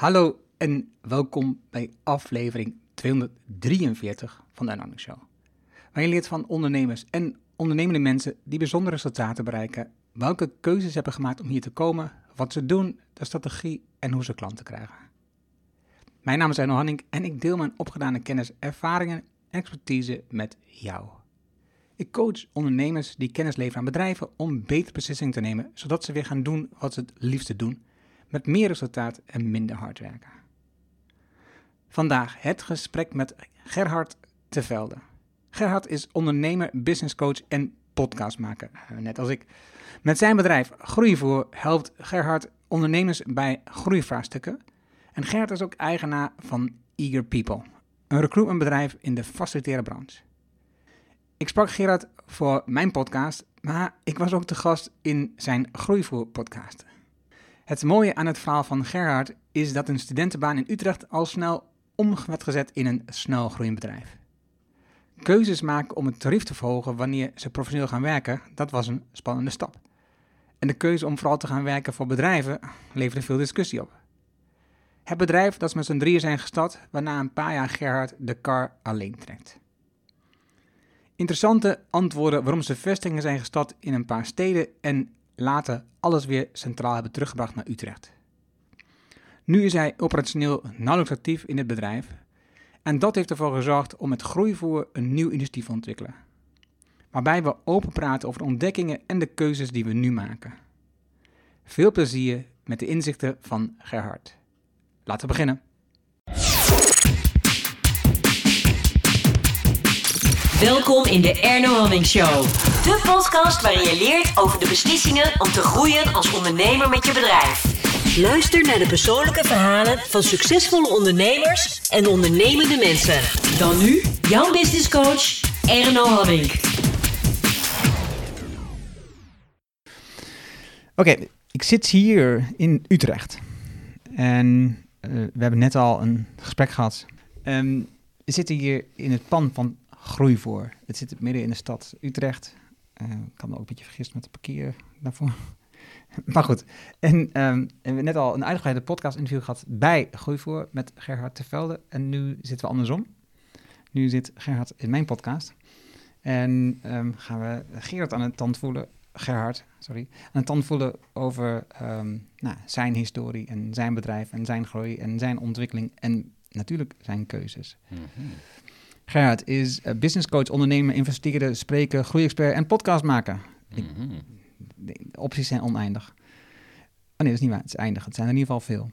Hallo en welkom bij aflevering 243 van de Anonymous Show. Waar je leert van ondernemers en ondernemende mensen die bijzondere resultaten bereiken, welke keuzes ze hebben gemaakt om hier te komen, wat ze doen, de strategie en hoe ze klanten krijgen. Mijn naam is Erno Hanning en ik deel mijn opgedane kennis, ervaringen en expertise met jou. Ik coach ondernemers die kennis leveren aan bedrijven om betere beslissingen te nemen, zodat ze weer gaan doen wat ze het liefste doen, met meer resultaat en minder hard werken. Vandaag het gesprek met Gerhard Tevelde. Gerhard is ondernemer, businesscoach en podcastmaker, eh, net als ik. Met zijn bedrijf Groeivoer helpt Gerhard ondernemers bij groeivraagstukken. En Gerhard is ook eigenaar van Eager People, een recruitmentbedrijf in de facilitaire branche. Ik sprak Gerard voor mijn podcast, maar ik was ook te gast in zijn Groeivoer podcast. Het mooie aan het verhaal van Gerhard is dat een studentenbaan in Utrecht al snel om werd gezet in een snel groeiend bedrijf. Keuzes maken om het tarief te verhogen wanneer ze professioneel gaan werken, dat was een spannende stap. En de keuze om vooral te gaan werken voor bedrijven leverde veel discussie op. Het bedrijf dat ze met z'n drieën zijn gestart, waarna een paar jaar Gerhard de kar alleen trekt. Interessante antwoorden waarom ze vestigingen zijn gestart in een paar steden en later alles weer centraal hebben teruggebracht naar Utrecht. Nu is hij operationeel nauwelijks actief in het bedrijf en dat heeft ervoor gezorgd om met groeivoer een nieuw initiatief te ontwikkelen. Waarbij we open praten over de ontdekkingen en de keuzes die we nu maken. Veel plezier met de inzichten van Gerhard. Laten we beginnen. Welkom in de Erno Hamming Show. De podcast waarin je leert over de beslissingen om te groeien als ondernemer met je bedrijf. Luister naar de persoonlijke verhalen van succesvolle ondernemers en ondernemende mensen. Dan nu, jouw business coach Erno Hamming. Oké, ik zit hier in Utrecht. En uh, we hebben net al een gesprek gehad. Um, we zitten hier in het pan van Groeivoor. Het zit midden in de stad Utrecht. Uh, ik kan me ook een beetje vergist met de parkeer daarvoor. maar goed, en um, we hebben net al een uitgebreide podcast-interview gehad bij Groeivoor met Gerhard Tevelde. En nu zitten we andersom. Nu zit Gerhard in mijn podcast. En um, gaan we Gerard aan het tand voelen, Gerhard, sorry, aan het tand voelen over um, nou, zijn historie en zijn bedrijf en zijn groei en zijn ontwikkeling en natuurlijk zijn keuzes. Mm. Gerhard is business coach, ondernemer, investeerder, spreker, groeiexpert en podcastmaker. Mm -hmm. De opties zijn oneindig. Oh nee, dat is niet waar. Het is eindig. Het zijn er in ieder geval veel.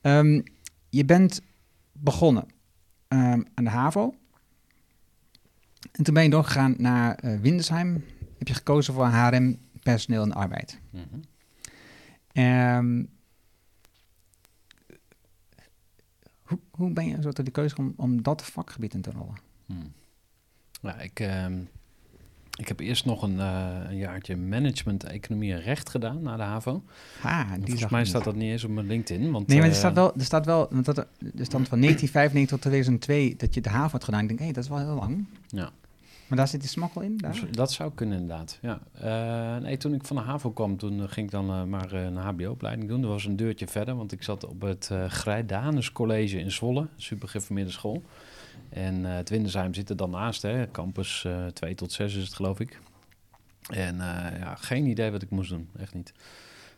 Um, je bent begonnen um, aan de HAVO. En toen ben je doorgegaan naar uh, Windesheim. Heb je gekozen voor HRM, personeel en arbeid. Mm -hmm. um, hoe, hoe ben je zo tot de keuze om, om dat vakgebied in te rollen? Hmm. Nou, ik, uh, ik heb eerst nog een, uh, een, jaartje management, economie en recht gedaan na de HAVO. Ah, die volgens mij staat dat niet eens op mijn LinkedIn. Want, nee, maar er staat wel, er staat wel want dat, er stond van 1995 tot 2002 dat je de HAVO had gedaan. Ik denk, hé, hey, dat is wel heel lang. Ja. Maar daar zit die smokkel in? Daar? Dus dat zou kunnen inderdaad, ja. Uh, nee, toen ik van de HAVO kwam, toen ging ik dan uh, maar een hbo-opleiding doen. Dat was een deurtje verder, want ik zat op het uh, Grijdanus College in Zwolle, super geformeerde school. En uh, het Windesheim zit er dan naast, hè. campus uh, 2 tot 6 is het geloof ik. En uh, ja, geen idee wat ik moest doen, echt niet.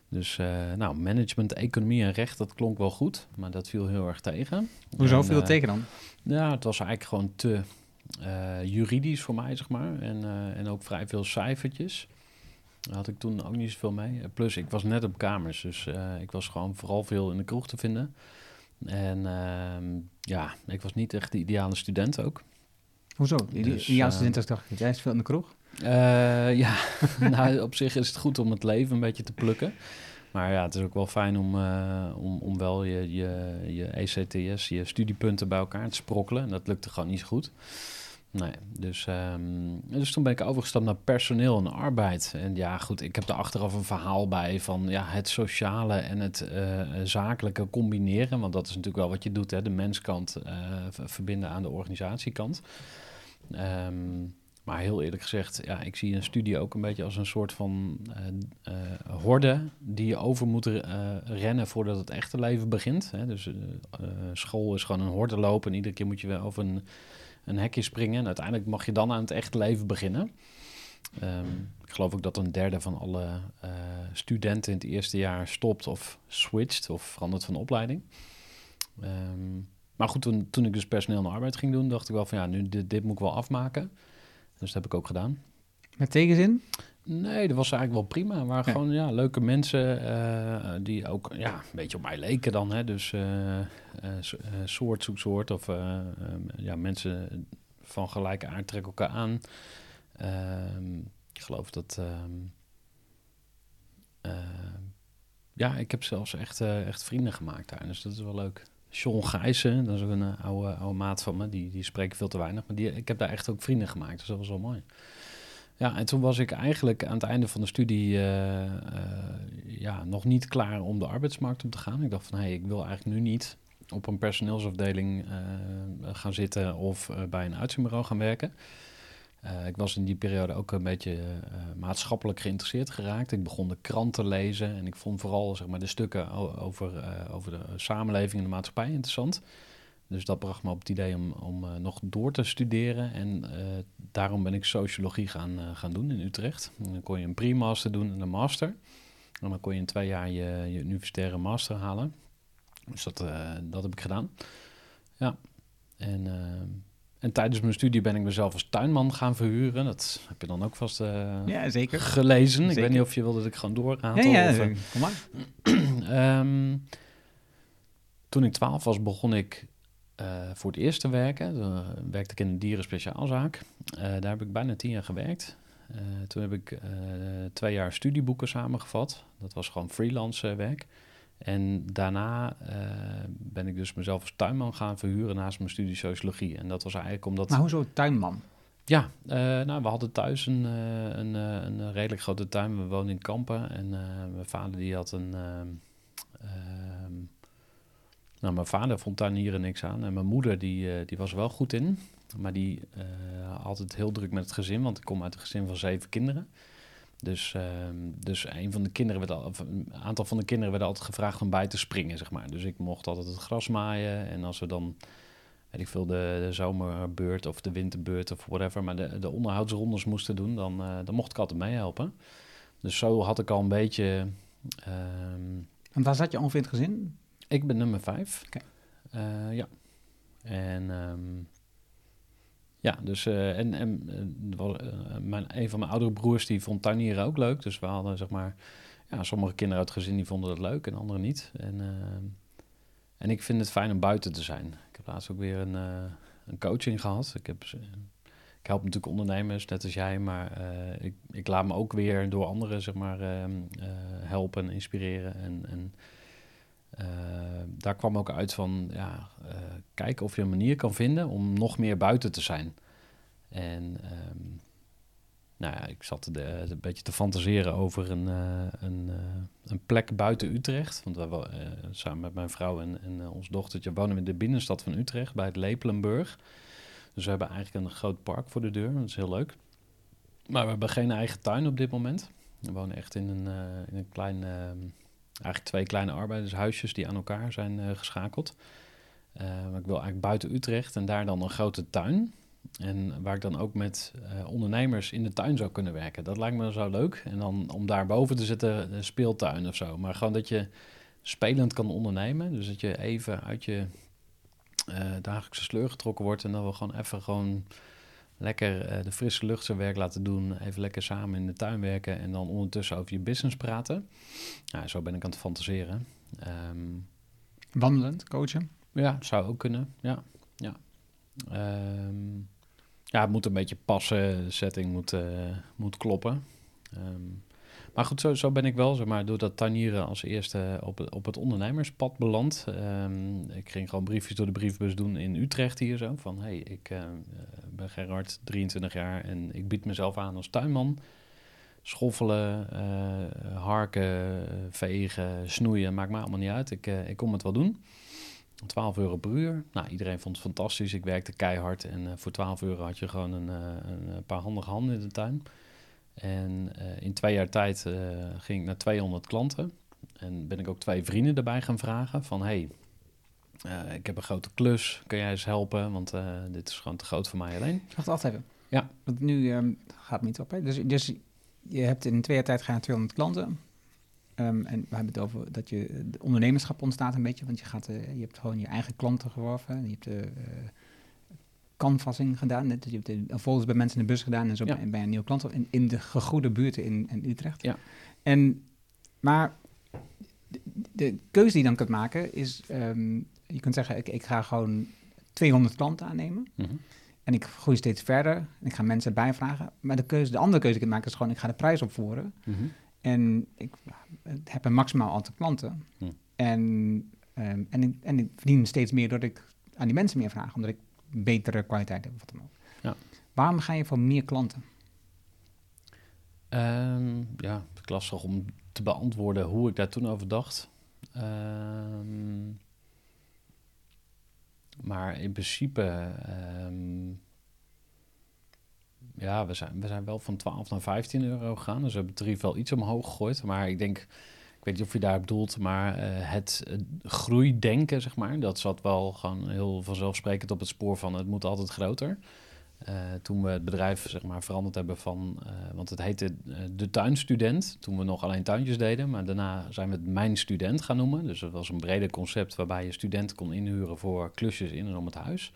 Dus nou, management, economie en recht, dat klonk wel goed, maar dat viel heel erg tegen. Hoezo viel het tegen dan? Ja, het was eigenlijk gewoon te juridisch voor mij, zeg maar. En, en ook vrij veel cijfertjes. Daar had ik toen ook niet zoveel mee. Plus, ik was net op kamers, dus ik was gewoon vooral veel in de kroeg te vinden. En uh, ja, ik was niet echt de ideale student ook. Hoezo? De dus, ideale uh, student dacht ik, jij is veel in de kroeg? Uh, ja, nou op zich is het goed om het leven een beetje te plukken. Maar ja, het is ook wel fijn om, uh, om, om wel je, je, je ECTS, je studiepunten bij elkaar te sprokkelen. En dat lukte gewoon niet zo goed. Nee, dus, um, dus toen ben ik overgestapt naar personeel en arbeid. En ja, goed, ik heb er achteraf een verhaal bij van ja, het sociale en het uh, zakelijke combineren. Want dat is natuurlijk wel wat je doet, hè, de menskant uh, verbinden aan de organisatiekant. Um, maar heel eerlijk gezegd, ja, ik zie een studie ook een beetje als een soort van uh, horde die je over moet rennen voordat het echte leven begint. Hè. Dus school is gewoon een horde lopen en iedere keer moet je weer over een, een hekje springen. En uiteindelijk mag je dan aan het echte leven beginnen. Ehm, ik geloof ook dat een derde van alle studenten in het eerste jaar stopt of switcht of verandert van opleiding. Um, maar goed, toen, ik dus personeel en arbeid ging doen, dacht ik wel van ja, nu dit, dit moet ik wel afmaken. Dus dat heb ik ook gedaan. Met tegenzin? Nee, dat was eigenlijk wel prima. Maar gewoon ja, leuke mensen uh, die ook ja, een beetje op mij leken dan. Hè? Dus uh, soort zoek soort. Of ja, mensen van gelijke aard trekken elkaar aan. Ehm, ik geloof dat... Ehm, ja, ik heb zelfs echt, echt vrienden gemaakt daar. Dus dat is wel leuk. Sean Gijssen, dat is ook een eh, oude, oude maat van me, die, die spreken veel te weinig. Maar die, ik heb daar echt ook vrienden gemaakt, dus dat was wel mooi. Ja, en toen was ik eigenlijk aan het einde van de studie uh, uh, ja, nog niet klaar om de arbeidsmarkt op te gaan. Ik dacht van, hé, hey, ik wil eigenlijk nu niet op een personeelsafdeling uh, gaan zitten of bij een uitzendbureau gaan werken. Ik was in die periode ook een beetje maatschappelijk geïnteresseerd geraakt. Ik begon de kranten lezen en ik vond vooral zeg maar, de stukken over, over de samenleving en de maatschappij interessant. Dus dat bracht me op het idee om, om nog door te studeren. En daarom ben ik sociologie gaan, gaan doen in Utrecht. En dan kon je een pre-master doen en een master. En dan kon je in twee jaar je, je universitaire master halen. Dus dat, dat heb ik gedaan. Ja, en en tijdens mijn studie ben ik mezelf als tuinman gaan verhuren. Dat heb je dan ook vast ja, zeker. gelezen. Ik weet niet of je wilde dat ik gewoon doorgaan. Ja, ja, of, kom maar. um, toen ik twaalf was, begon ik voor het eerst te werken. Toen werkte ik in een dierenspeciaalzaak. Uh, daar heb ik bijna tien jaar gewerkt. toen heb ik twee jaar studieboeken samengevat. Dat was gewoon freelance werk. En daarna uh, ben ik dus mezelf als tuinman gaan verhuren naast mijn studie sociologie. En dat was eigenlijk omdat... Maar hoezo tuinman? Ja, uh, nou, we hadden thuis een, een, een, redelijk grote tuin. We woonden in Kampen en mijn vader die had een... Ehm, nou, mijn vader vond tuinieren niks aan. En mijn moeder die, die was wel goed in. Maar die had het heel druk met het gezin, want ik kom uit een gezin van zeven kinderen. Dus, ehm, dus een van de kinderen werd al, een aantal van de kinderen werden altijd gevraagd om bij te springen, zeg maar. Dus ik mocht altijd het gras maaien. En als we dan, weet ik veel, de, de zomerbeurt of de winterbeurt of whatever, maar de, de onderhoudsrondes moesten doen, dan, uh, dan mocht ik altijd meehelpen. Dus zo had ik al een beetje. Um, en waar zat je ongeveer in het gezin? Ik ben nummer vijf. Okay. Uh, eh, ja. En um, ja, dus uh, en, en uh, mijn, een van mijn oudere broers die vond tuinieren ook leuk. Dus we hadden zeg maar, ja, sommige kinderen uit het gezin die vonden dat leuk en anderen niet. En, uh, en ik vind het fijn om buiten te zijn. Ik heb laatst ook weer een, een coaching gehad. Ik, heb, ik help natuurlijk ondernemers, net als jij, maar ik, ik laat me ook weer door anderen zeg maar, ehm, helpen en inspireren. En, en uh, daar kwam ook uit van ja, uh, kijken of je een manier kan vinden om nog meer buiten te zijn. En um, nou ja, ik zat de, een beetje te fantaseren over een, een, een plek buiten Utrecht. Want we, samen met mijn vrouw en, en ons dochtertje wonen we in de binnenstad van Utrecht bij het Lepelenburg. Dus we hebben eigenlijk een groot park voor de deur. Dat is heel leuk. Maar we hebben geen eigen tuin op dit moment. We wonen echt in een, in een klein ehm, eigenlijk twee kleine arbeidershuisjes die aan elkaar zijn uh, geschakeld. Maar ik wil eigenlijk buiten Utrecht en daar dan een grote tuin. En waar ik dan ook met uh, ondernemers in de tuin zou kunnen werken. Dat lijkt me zo leuk. En dan om daar boven te zitten, een speeltuin of zo. Maar gewoon dat je spelend kan ondernemen. Dus dat je even uit je dagelijkse sleur getrokken wordt. En dan we gewoon even gewoon lekker uh, de frisse lucht zijn werk laten doen. Even lekker samen in de tuin werken en dan ondertussen over je business praten. Ja, zo ben ik aan het fantaseren. Um, Wandelend, coachen? Ja, zou ook kunnen. Ja, ja. Um, ja, het moet een beetje passen. De setting moet, uh, moet kloppen. Um, maar goed, zo, zo ben ik wel, zeg maar, door dat tuinieren als eerste op, op het ondernemerspad beland. Um, ik ging gewoon briefjes door de briefbus doen in Utrecht hier zo. Van, hey, ik uh, ben Gerard, 23 jaar en ik bied mezelf aan als tuinman. Schoffelen, harken, vegen, snoeien, maakt me allemaal niet uit. Ik, uh, ik kom het wel doen. 12 euro per uur. Nou, iedereen vond het fantastisch. Ik werkte keihard en eh, voor 12 euro had je gewoon een, eh, een eh, paar handige handen in de tuin. En eh, in twee jaar tijd eh, ging ik naar 200 klanten. En ben ik ook twee vrienden erbij gaan vragen van... hey, eh, ik heb een grote klus, kun jij eens helpen? Want dit is gewoon te groot voor mij alleen. Wacht altijd even. Ja. Want nu ehm, gaat het niet op. Hè? Dus, dus je hebt in twee jaar tijd gaan 200 klanten. Ehm, en we hebben het over dat je de ondernemerschap ontstaat een beetje. Want je, gaat, je hebt gewoon je eigen klanten geworven. Je hebt de canvassing gedaan. net. Je hebt de folders bij mensen in de bus gedaan. En zo Ja. bij een nieuwe klant in, in de gegoede buurten in, in Utrecht. Ja. En, maar de, de keuze die je dan kunt maken is... ehm, je kunt zeggen, ik, ik ga gewoon 200 klanten aannemen. Mhm. En ik groei steeds verder. En ik ga mensen bijvragen. Maar de, keuze, de andere keuze die ik maak is gewoon... ik ga de prijs opvoeren. Mhm. En ik heb een maximaal aantal klanten. Hm. En, ehm, en, ik, en ik verdien steeds meer doordat ik aan die mensen meer vraag. Omdat ik betere kwaliteit heb of wat dan ook. Ja. Waarom ga je voor meer klanten? Ehm, ja, lastig om te beantwoorden hoe ik daar toen over dacht. Ehm, maar in principe, ehm, ja, we zijn, we zijn wel van 12 naar 15 euro gegaan. Dus we hebben het tarief wel iets omhoog gegooid. Maar ik denk, weet niet of je daar bedoelt, maar eh, het eh, groeidenken, zeg maar, dat zat wel gewoon heel vanzelfsprekend op het spoor van het moet altijd groter. Eh, toen we het bedrijf zeg maar, veranderd hebben van, want het heette De Tuinstudent, toen we nog alleen tuintjes deden, maar daarna zijn we het Mijn Student gaan noemen. Dus dat was een breder concept waarbij je studenten kon inhuren voor klusjes in en om het huis.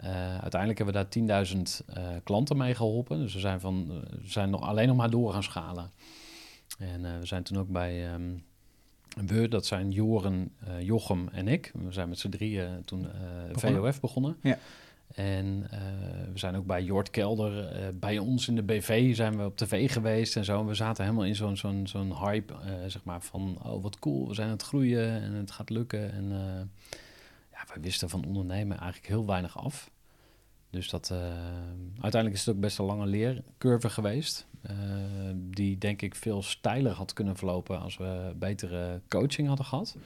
Eh, uiteindelijk hebben we daar 10.000 eh, klanten mee geholpen, dus we zijn, van, we zijn nog, alleen nog maar door gaan schalen. En eh, we zijn toen ook bij ehm, we, dat zijn Joren, eh, Jochem en ik. We zijn met z'n drieën toen eh, Begonnen. VOF begonnen. Ja. En we zijn ook bij Jort Kelder, bij ons in de BV zijn we op tv geweest en zo. En we zaten helemaal in zo'n zo'n zo'n hype, zeg maar, van oh wat cool, we zijn aan het groeien en het gaat lukken. En ja, wij wisten van ondernemen eigenlijk heel weinig af. Dus dat, uiteindelijk is het ook best een lange leercurve geweest. Eh, die denk ik veel steiler had kunnen verlopen als we betere coaching hadden gehad.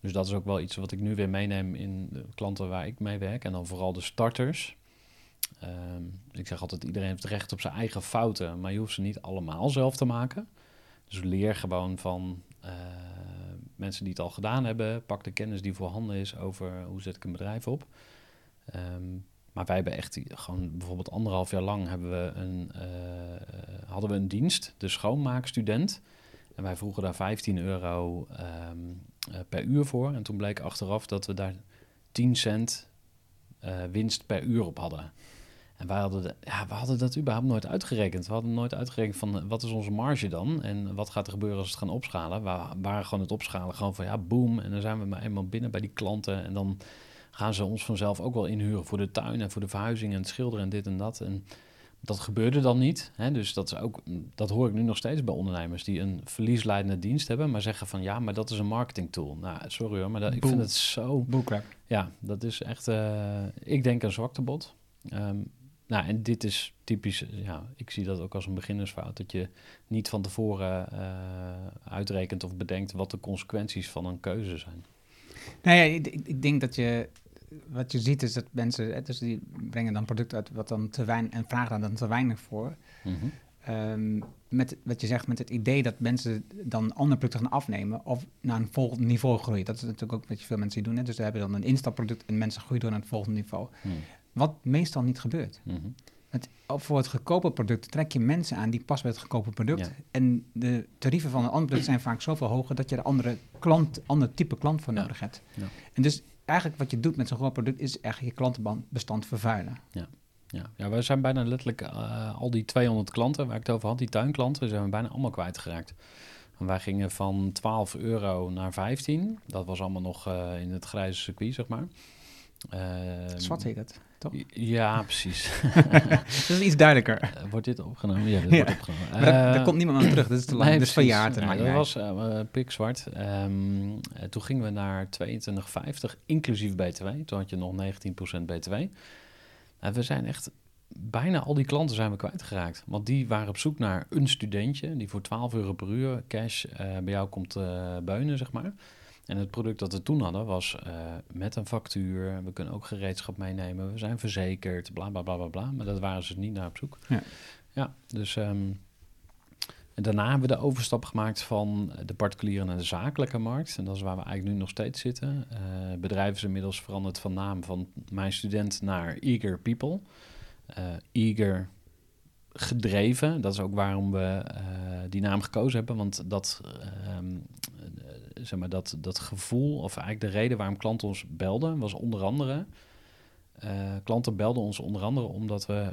Dus dat is ook wel iets wat ik nu weer meeneem in de klanten waar ik mee werk. En dan vooral de starters. Ehm, ik zeg altijd, iedereen heeft recht op zijn eigen fouten, maar je hoeft ze niet allemaal zelf te maken. Dus leer gewoon van eh, mensen die het al gedaan hebben. Pak de kennis die voorhanden is over hoe zet ik een bedrijf op. Ehm, maar wij hebben echt gewoon bijvoorbeeld anderhalf jaar lang hebben we een, eh, hadden we een dienst, de schoonmaakstudent. En wij vroegen daar 15 euro ehm, eh, per uur voor. En toen bleek achteraf dat we daar 10 cent eh, winst per uur op hadden. En wij hadden, de- ja, we hadden dat überhaupt nooit uitgerekend. We hadden nooit uitgerekend van wat is onze marge dan? En wat gaat er gebeuren als we het gaan opschalen? We waren gewoon het opschalen gewoon van ja, boom. En dan zijn we maar eenmaal binnen bij die klanten. En dan gaan ze ons vanzelf ook wel inhuren voor de tuin en voor de verhuizing en het schilderen en dit en dat. En dat gebeurde dan niet. Hè? Dus dat, is ook, dat hoor ik nu nog steeds bij ondernemers die een verliesleidende dienst hebben, maar zeggen van ja, maar dat is een marketingtool. Nou, sorry hoor, maar dat, ik vind het zo Bullcrap. ja, dat is echt, eh, ik denk een zwaktebod. Ehm nou, en dit is typisch, ja, ik zie dat ook als een beginnersfout. Dat je niet van tevoren eh, uitrekent of bedenkt wat de consequenties van een keuze zijn. Nou ja, ik denk dat je... Wat je ziet is dat mensen... hè, Dus die brengen dan product uit wat dan te weinig... En vragen daar dan te weinig voor. Mhm. Ehm, met wat je zegt, met het idee dat mensen dan andere producten gaan afnemen of naar een volgend niveau groeien. Dat is natuurlijk ook wat je veel mensen doen. Hè? Dus ze hebben dan een instapproduct en mensen groeien door naar het volgende niveau. Mhm. Wat meestal niet gebeurt. Mhm. Het, op- voor het goedkope product trek je mensen aan die passen bij het goedkope product. Ja. En de tarieven van een ander product zijn vaak zoveel hoger dat je er andere klant, ander type klant voor Ja. nodig hebt. Ja. En dus eigenlijk wat je doet met zo'n groot product is eigenlijk je klantenbestand vervuilen. Ja. ja, wij zijn bijna letterlijk eh, al die 200 klanten waar ik het over had, die tuinklanten, zijn we bijna allemaal kwijtgeraakt. En wij gingen van 12 euro naar 15. Dat was allemaal nog eh, in het grijze circuit, zeg maar. Ehm, Zwart heet dat, toch? Ja, precies. Dat is iets duidelijker. Eh, wordt dit opgenomen? Ja, dit Ja. wordt opgenomen. Maar daar, daar Eh, komt niemand aan terug, dat is te lang. nee, dus precies. verjaard. Ja, maakt dat was eh, pikzwart. Eh, toen gingen we naar 22,50 inclusief BTW. Toen had je nog 19% BTW. En we zijn echt... Bijna al die klanten zijn we kwijtgeraakt. Want die waren op zoek naar een studentje... die voor 12 euro per uur cash bij jou komt eh beunen, zeg maar. En het product dat we toen hadden was eh, met een factuur. We kunnen ook gereedschap meenemen. We zijn verzekerd, bla bla bla bla bla. Maar dat waren ze niet naar op zoek. Ja. Ja, dus ehm, en daarna hebben we de overstap gemaakt van de particuliere naar de zakelijke markt. En dat is waar we eigenlijk nu nog steeds zitten. Eh bedrijf is inmiddels veranderd van naam van mijn student naar Eager People. Eh, eager gedreven. Dat is ook waarom we die naam gekozen hebben. Want dat, ehm, eh, zeg maar dat, dat gevoel, of eigenlijk de reden waarom klanten ons belden, was onder andere. eh, klanten belden ons onder andere omdat we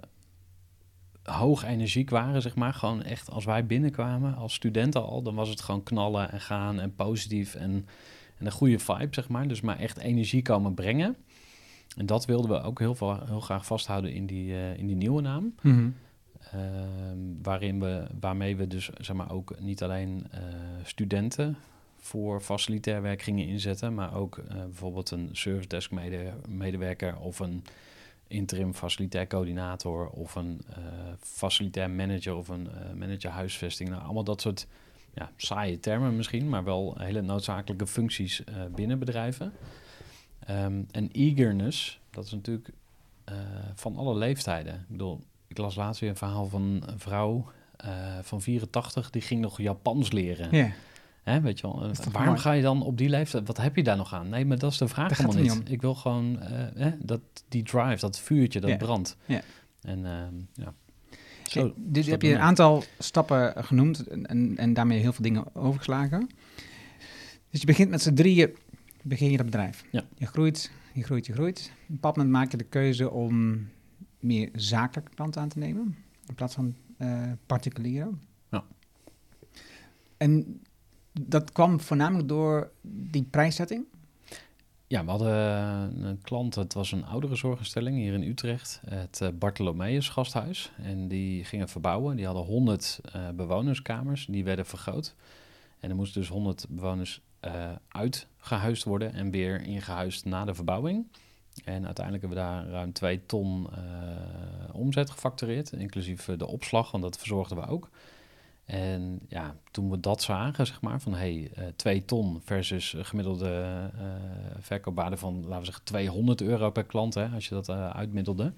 hoog energiek waren, zeg maar. Gewoon echt, als wij binnenkwamen als studenten al, dan was het gewoon knallen en gaan en positief en, en een goede vibe, zeg maar. Dus maar echt energie komen brengen. En dat wilden we ook heel, veel, heel graag vasthouden in die, eh, in die nieuwe naam. Mhm. Ehm, waarin we, waarmee we dus zeg maar, ook niet alleen eh, studenten voor facilitair werk gingen inzetten, maar ook eh, bijvoorbeeld een service desk mede- medewerker of een interim facilitair coördinator of een eh, facilitair manager of een eh, manager huisvesting. Nou, allemaal dat soort ja, saaie termen misschien, maar wel hele noodzakelijke functies binnen bedrijven. Ehm, en eagerness, dat is natuurlijk van alle leeftijden. Ik bedoel, ik las laatst weer een verhaal van een vrouw van 84, die ging nog Japans leren. Ja. Hè, weet je wel, toch waarom mooi? ga je dan op die leeftijd, wat heb je daar nog aan? Nee, maar dat is de vraag gaat helemaal niet. niet Ik wil gewoon eh, dat, die drive, dat vuurtje, dat Ja. brandt. Ja. En ehm, ja. Zo, dus heb je een aantal stappen genoemd en, en, daarmee heel veel dingen overgeslagen. Dus je begint met z'n drieën, begin je dat bedrijf. Ja. Je groeit, je groeit, je groeit. Op een bepaald moment maak je de keuze om meer zakelijke klanten aan te nemen, in plaats van eh particuliere. Ja. En dat kwam voornamelijk door die prijszetting. Ja, we hadden een klant, het was een oudere zorginstelling hier in Utrecht, het eh, Bartholomeus gasthuis. En die gingen verbouwen. Die hadden 100 eh, bewonerskamers, die werden vergroot. En er moesten dus 100 bewoners eh, uitgehuisd worden en weer ingehuisd na de verbouwing. En uiteindelijk hebben we daar ruim 2 ton eh, omzet gefactureerd, inclusief eh, de opslag, want dat verzorgden we ook. En ja, toen we dat zagen, zeg maar, van hey, eh 2 ton versus gemiddelde verkoopwaarde van, laten we zeggen, 200 euro per klant, hè, als je dat eh, uitmiddelde.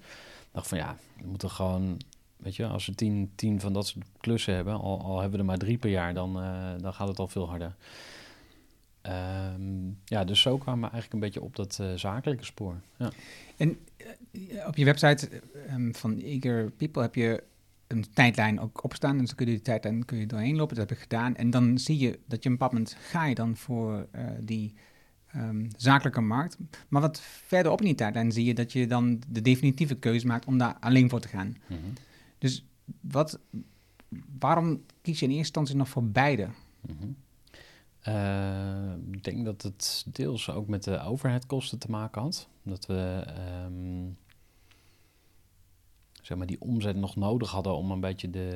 dacht van ja, we moeten gewoon, weet je, als we 10, 10 van dat soort klussen hebben, al, hebben we er maar drie per jaar, dan, dan gaat het al veel harder. Ehm, ja, dus zo kwamen we eigenlijk een beetje op dat zakelijke spoor. Ja. En op je website ehm, van Eager People heb je een tijdlijn ook opstaan. En dan kun je die tijdlijn kun je doorheen lopen. Dat heb ik gedaan. En dan zie je dat je een bepaald moment ga je dan voor eh, die ehm, zakelijke markt. Maar wat verder op in die tijdlijn zie je dat je dan de definitieve keuze maakt om daar alleen voor te gaan. Mhm. Dus wat, waarom kies je in eerste instantie nog voor beide? Mhm. Eh, ik denk dat het deels ook met de overheidkosten te maken had. Dat we ehm, zeg maar die omzet nog nodig hadden om een beetje de,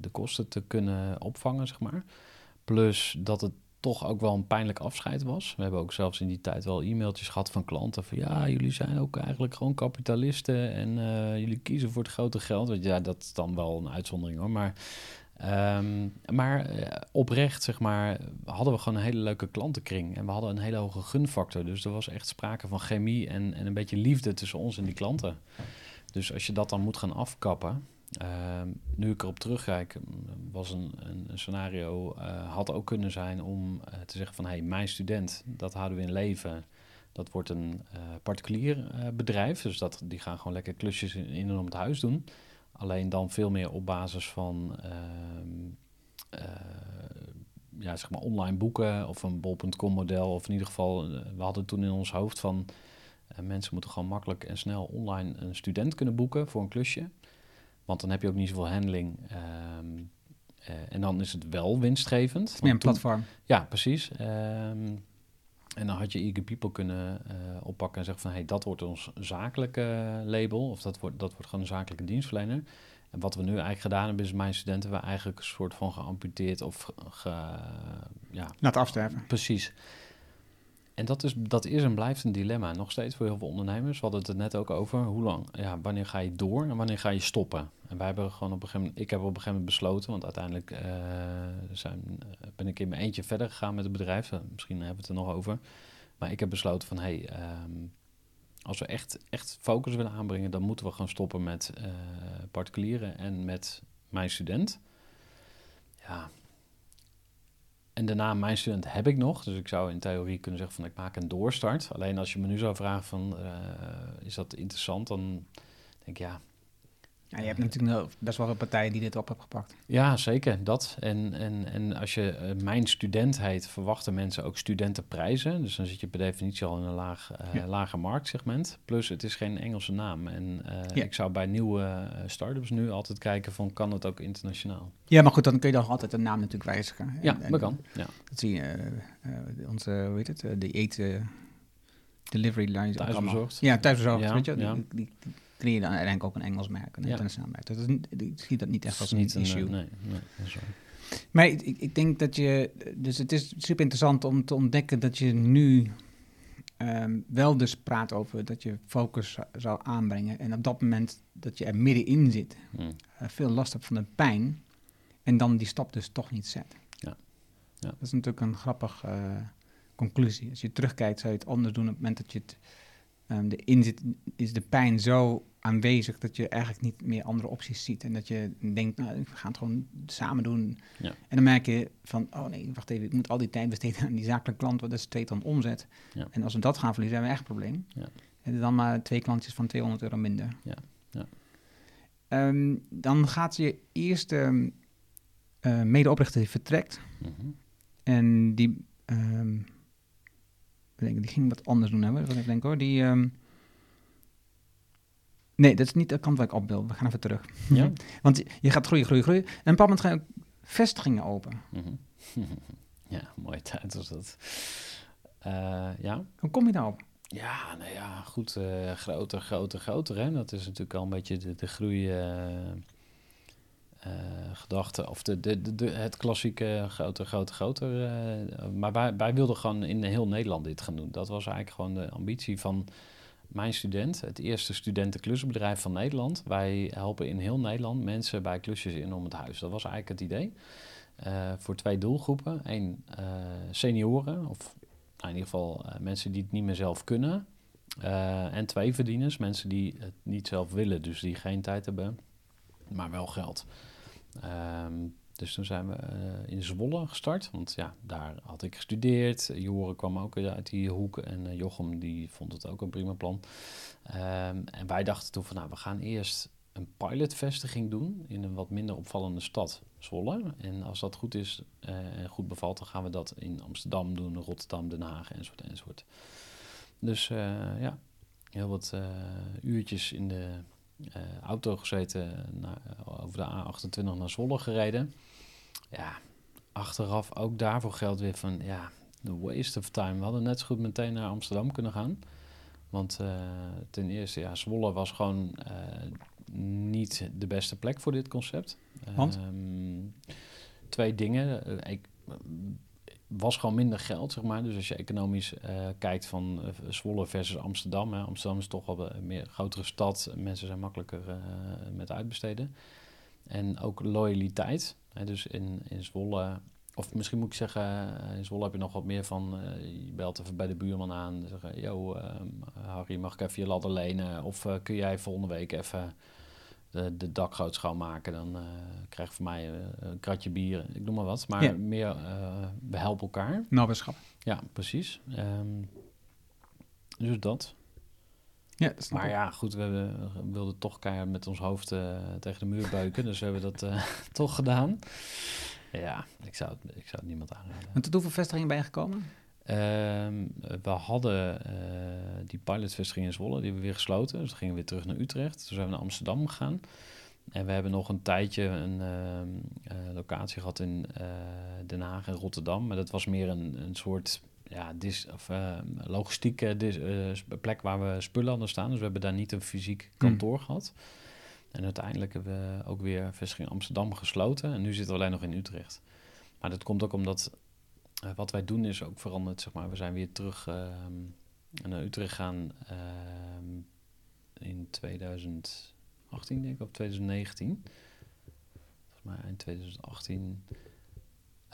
de kosten te kunnen opvangen, zeg maar. Plus dat het toch ook wel een pijnlijk afscheid was. We hebben ook zelfs in die tijd wel e-mailtjes gehad van klanten van ja, jullie zijn ook eigenlijk gewoon kapitalisten en eh, jullie kiezen voor het grote geld. Je, ja, dat is dan wel een uitzondering hoor, maar Ehm, maar eh, oprecht, zeg maar, hadden we gewoon een hele leuke klantenkring. En we hadden een hele hoge gunfactor. Dus er was echt sprake van chemie en, en een beetje liefde tussen ons en die klanten. Dus als je dat dan moet gaan afkappen. ehm, nu ik erop terugkijk, was een, een, scenario, eh, had ook kunnen zijn om eh, te zeggen van... hé, hey, mijn student, dat houden we in leven. Dat wordt een eh, particulier bedrijf. Dus dat, die gaan gewoon lekker klusjes in, en om het huis doen. Alleen dan veel meer op basis van ehm, eh, ja, zeg maar online boeken of een bol.com model. Of in ieder geval, we hadden toen in ons hoofd van eh, mensen moeten gewoon makkelijk en snel online een student kunnen boeken voor een klusje. Want dan heb je ook niet zoveel handling. ehm, eh, en dan is het wel winstgevend. Het is meer een toen- platform. ja, precies. Ehm, en dan had je Eager People kunnen eh, oppakken en zeggen van... hey, dat wordt ons zakelijke label of dat wordt, dat wordt gewoon een zakelijke dienstverlener. En wat we nu eigenlijk gedaan hebben is mijn studenten... we eigenlijk een soort van geamputeerd of ge, ge- ja, Laten afsterven. Precies. En dat is, dat is en blijft een dilemma, nog steeds voor heel veel ondernemers. We hadden het er net ook over, hoe lang, ja, wanneer ga je door en wanneer ga je stoppen? En wij hebben gewoon op een gegeven moment, ik heb op een gegeven moment besloten, want uiteindelijk uh, zijn, eh, ben ik in mijn eentje verder gegaan met het bedrijf. Misschien hebben we het er nog over. Maar ik heb besloten van, hé, hey, um, als we echt, echt focus willen aanbrengen, dan moeten we gewoon stoppen met particulieren en met mijn student. Ja, en daarna, mijn student heb ik nog. Dus ik zou in theorie kunnen zeggen van ik maak een doorstart. Alleen als je me nu zou vragen van uh, is dat interessant, dan denk ik ja, ja, je hebt natuurlijk best wel een partijen die dit op hebben gepakt. Ja, zeker, dat. En, en, en als je uh, mijn student heet, verwachten mensen ook studentenprijzen. Dus dan zit je per definitie al in een laag, uh, ja. lager marktsegment. Plus, het is geen Engelse naam. En uh, ja. ik zou bij nieuwe start-ups nu altijd kijken van, kan het ook internationaal? Ja, maar goed, dan kun je dan altijd de naam natuurlijk wijzigen. Ja, dat kan. Ja. Dat zie je, onze, hoe heet het, de eten delivery lines. Thuisbezorgd. Ja, thuisbezorgd, ja, weet je. Ja. Die, die, die, je dan uiteindelijk ook een Engels merk, een ja. internationaal merk. Dat is, ik zie dat niet echt als een issue. Een, nee, nee, dat is maar ik, ik, denk dat je, dus het is super interessant om te ontdekken dat je nu um, wel dus praat over dat je focus zou aanbrengen. En op dat moment dat je er middenin zit, hmm. uh, veel last hebt van de pijn. En dan die stap dus toch niet zet. Ja. ja. Dat is natuurlijk een grappige uh, conclusie. Als je terugkijkt, zou je het anders doen op het moment dat je het um, erin zit, is de pijn zo aanwezig dat je eigenlijk niet meer andere opties ziet. En dat je denkt, nou, we gaan het gewoon samen doen. Ja. En dan merk je van, oh nee, wacht even, ik moet al die tijd besteden aan die zakelijke klant, want dat is twee ton omzet. Ja. En als we dat gaan verliezen, hebben we echt een probleem. Ja. En dan maar twee klantjes van 200 euro minder. Ja. Ja. Um, dan gaat je eerste uh, medeoprichter vertrekt. Mm -hmm. En die, um, die ging wat anders doen, hè? Wat ik denk hoor. Die, um, Nee, dat is niet de kant waar ik op wil. We gaan even terug. Ja? Want je gaat groeien, groeien, groeien. En op een bepaald moment ga je ook vestigingen open. Mm -hmm. ja, mooie tijd was dat. Uh, ja. Hoe kom je daarop? Ja, nou ja, goed. Uh, groter, groter, groter. Hè? Dat is natuurlijk al een beetje de, de groei... Uh, gedachte, of de, de, de, de, het klassieke groter, groter, groter. maar wij, wij wilden gewoon in heel Nederland dit gaan doen. Dat was eigenlijk gewoon de ambitie van mijn student, het eerste studentenklusbedrijf van Nederland. Wij helpen in heel Nederland mensen bij klusjes in om het huis. Dat was eigenlijk het idee. Uh, voor twee doelgroepen. Eén, uh, senioren, of nou, in ieder geval uh, mensen die het niet meer zelf kunnen. en twee verdieners, mensen die het niet zelf willen, dus die geen tijd hebben, maar wel geld. Um, dus toen zijn we uh, in Zwolle gestart, want ja, daar had ik gestudeerd. Joren kwam ook uit die hoek en uh, Jochem die vond het ook een prima plan. Um, en wij dachten toen van nou, we gaan eerst een pilotvestiging doen in een wat minder opvallende stad, Zwolle. En als dat goed is uh, en goed bevalt, dan gaan we dat in Amsterdam doen, Rotterdam, Den Haag enzovoort enzovoort. Dus ja, heel wat uurtjes in de auto gezeten, naar, over de A28 naar Zwolle gereden. Ja, achteraf ook daarvoor geldt weer van, ja, the waste of time. We hadden net zo goed meteen naar Amsterdam kunnen gaan. Want uh, ten eerste, ja, Zwolle was gewoon uh, niet de beste plek voor dit concept. Want? Um, twee dingen. Ik, was gewoon minder geld, zeg maar. Dus als je economisch uh, kijkt van Zwolle versus Amsterdam. Hè. Amsterdam is toch wel een meer grotere stad. Mensen zijn makkelijker met uitbesteden. En ook loyaliteit. Hè. Dus in, in Zwolle, of misschien moet ik zeggen, in Zwolle heb je nog wat meer van... je belt even bij de buurman aan en zeggen... Yo, Harry, mag ik even je ladder lenen? Of kun jij volgende week even de, de dakgoot schoonmaken, dan krijg je van mij een kratje bier, ik noem maar wat. Maar Ja. meer, we helpen elkaar. Nabberschap. Ja, precies. Ehm, dus dat. Ja, dat Maar ja, goed, we, wilden toch keihard met ons hoofd eh, tegen de muur beuken. dus we hebben dat eh, toch gedaan. Ja, ik zou, het, ik zou het niemand aanraden. En tot hoeveel vestigingen ben je gekomen? Ehm, we hadden eh, die pilotvestiging in Zwolle, die hebben we weer gesloten. Dus dan gingen we weer terug naar Utrecht. Toen zijn we naar Amsterdam gegaan. En we hebben nog een tijdje een ehm, eh, locatie gehad in Den Haag en Rotterdam. Maar dat was meer een, een soort ja, dis, of, eh, logistieke dis, eh, sp- plek waar we spullen hadden staan. Dus we hebben daar niet een fysiek kantoor gehad. En uiteindelijk hebben we ook weer vestiging Amsterdam gesloten. En nu zitten we alleen nog in Utrecht. Maar dat komt ook omdat eh, wat wij doen is ook veranderd, zeg maar. We zijn weer terug ehm, naar Utrecht gegaan ehm, in 2018, denk ik, of 2019. Volgens mij eind 2018.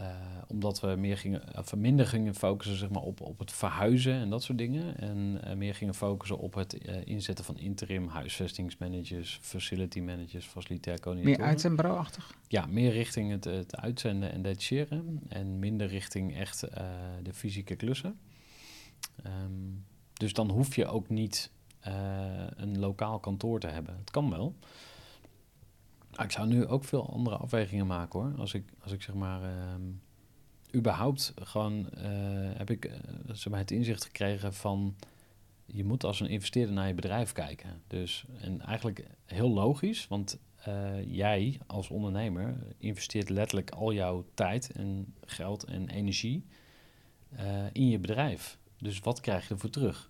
Eh, omdat we meer gingen, of minder gingen focussen zeg maar, op, op het verhuizen en dat soort dingen. En eh, meer gingen focussen op het eh, inzetten van interim huisvestingsmanagers, facility managers, facilitair coördinatoren. Meer uitzendbureau-achtig? Ja, meer richting het, het uitzenden en detacheren. En minder richting echt eh, de fysieke klussen. Ehm, dus dan hoef je ook niet eh, een lokaal kantoor te hebben. Het kan wel. Ik zou nu ook veel andere afwegingen maken hoor. Als ik, als ik zeg maar. ehm, überhaupt gewoon. eh, heb ik zeg maar het inzicht gekregen van. Je moet als een investeerder naar je bedrijf kijken. Dus, en eigenlijk heel logisch, want eh, jij als ondernemer investeert letterlijk al jouw tijd en geld en energie in je bedrijf. Dus wat krijg je ervoor terug?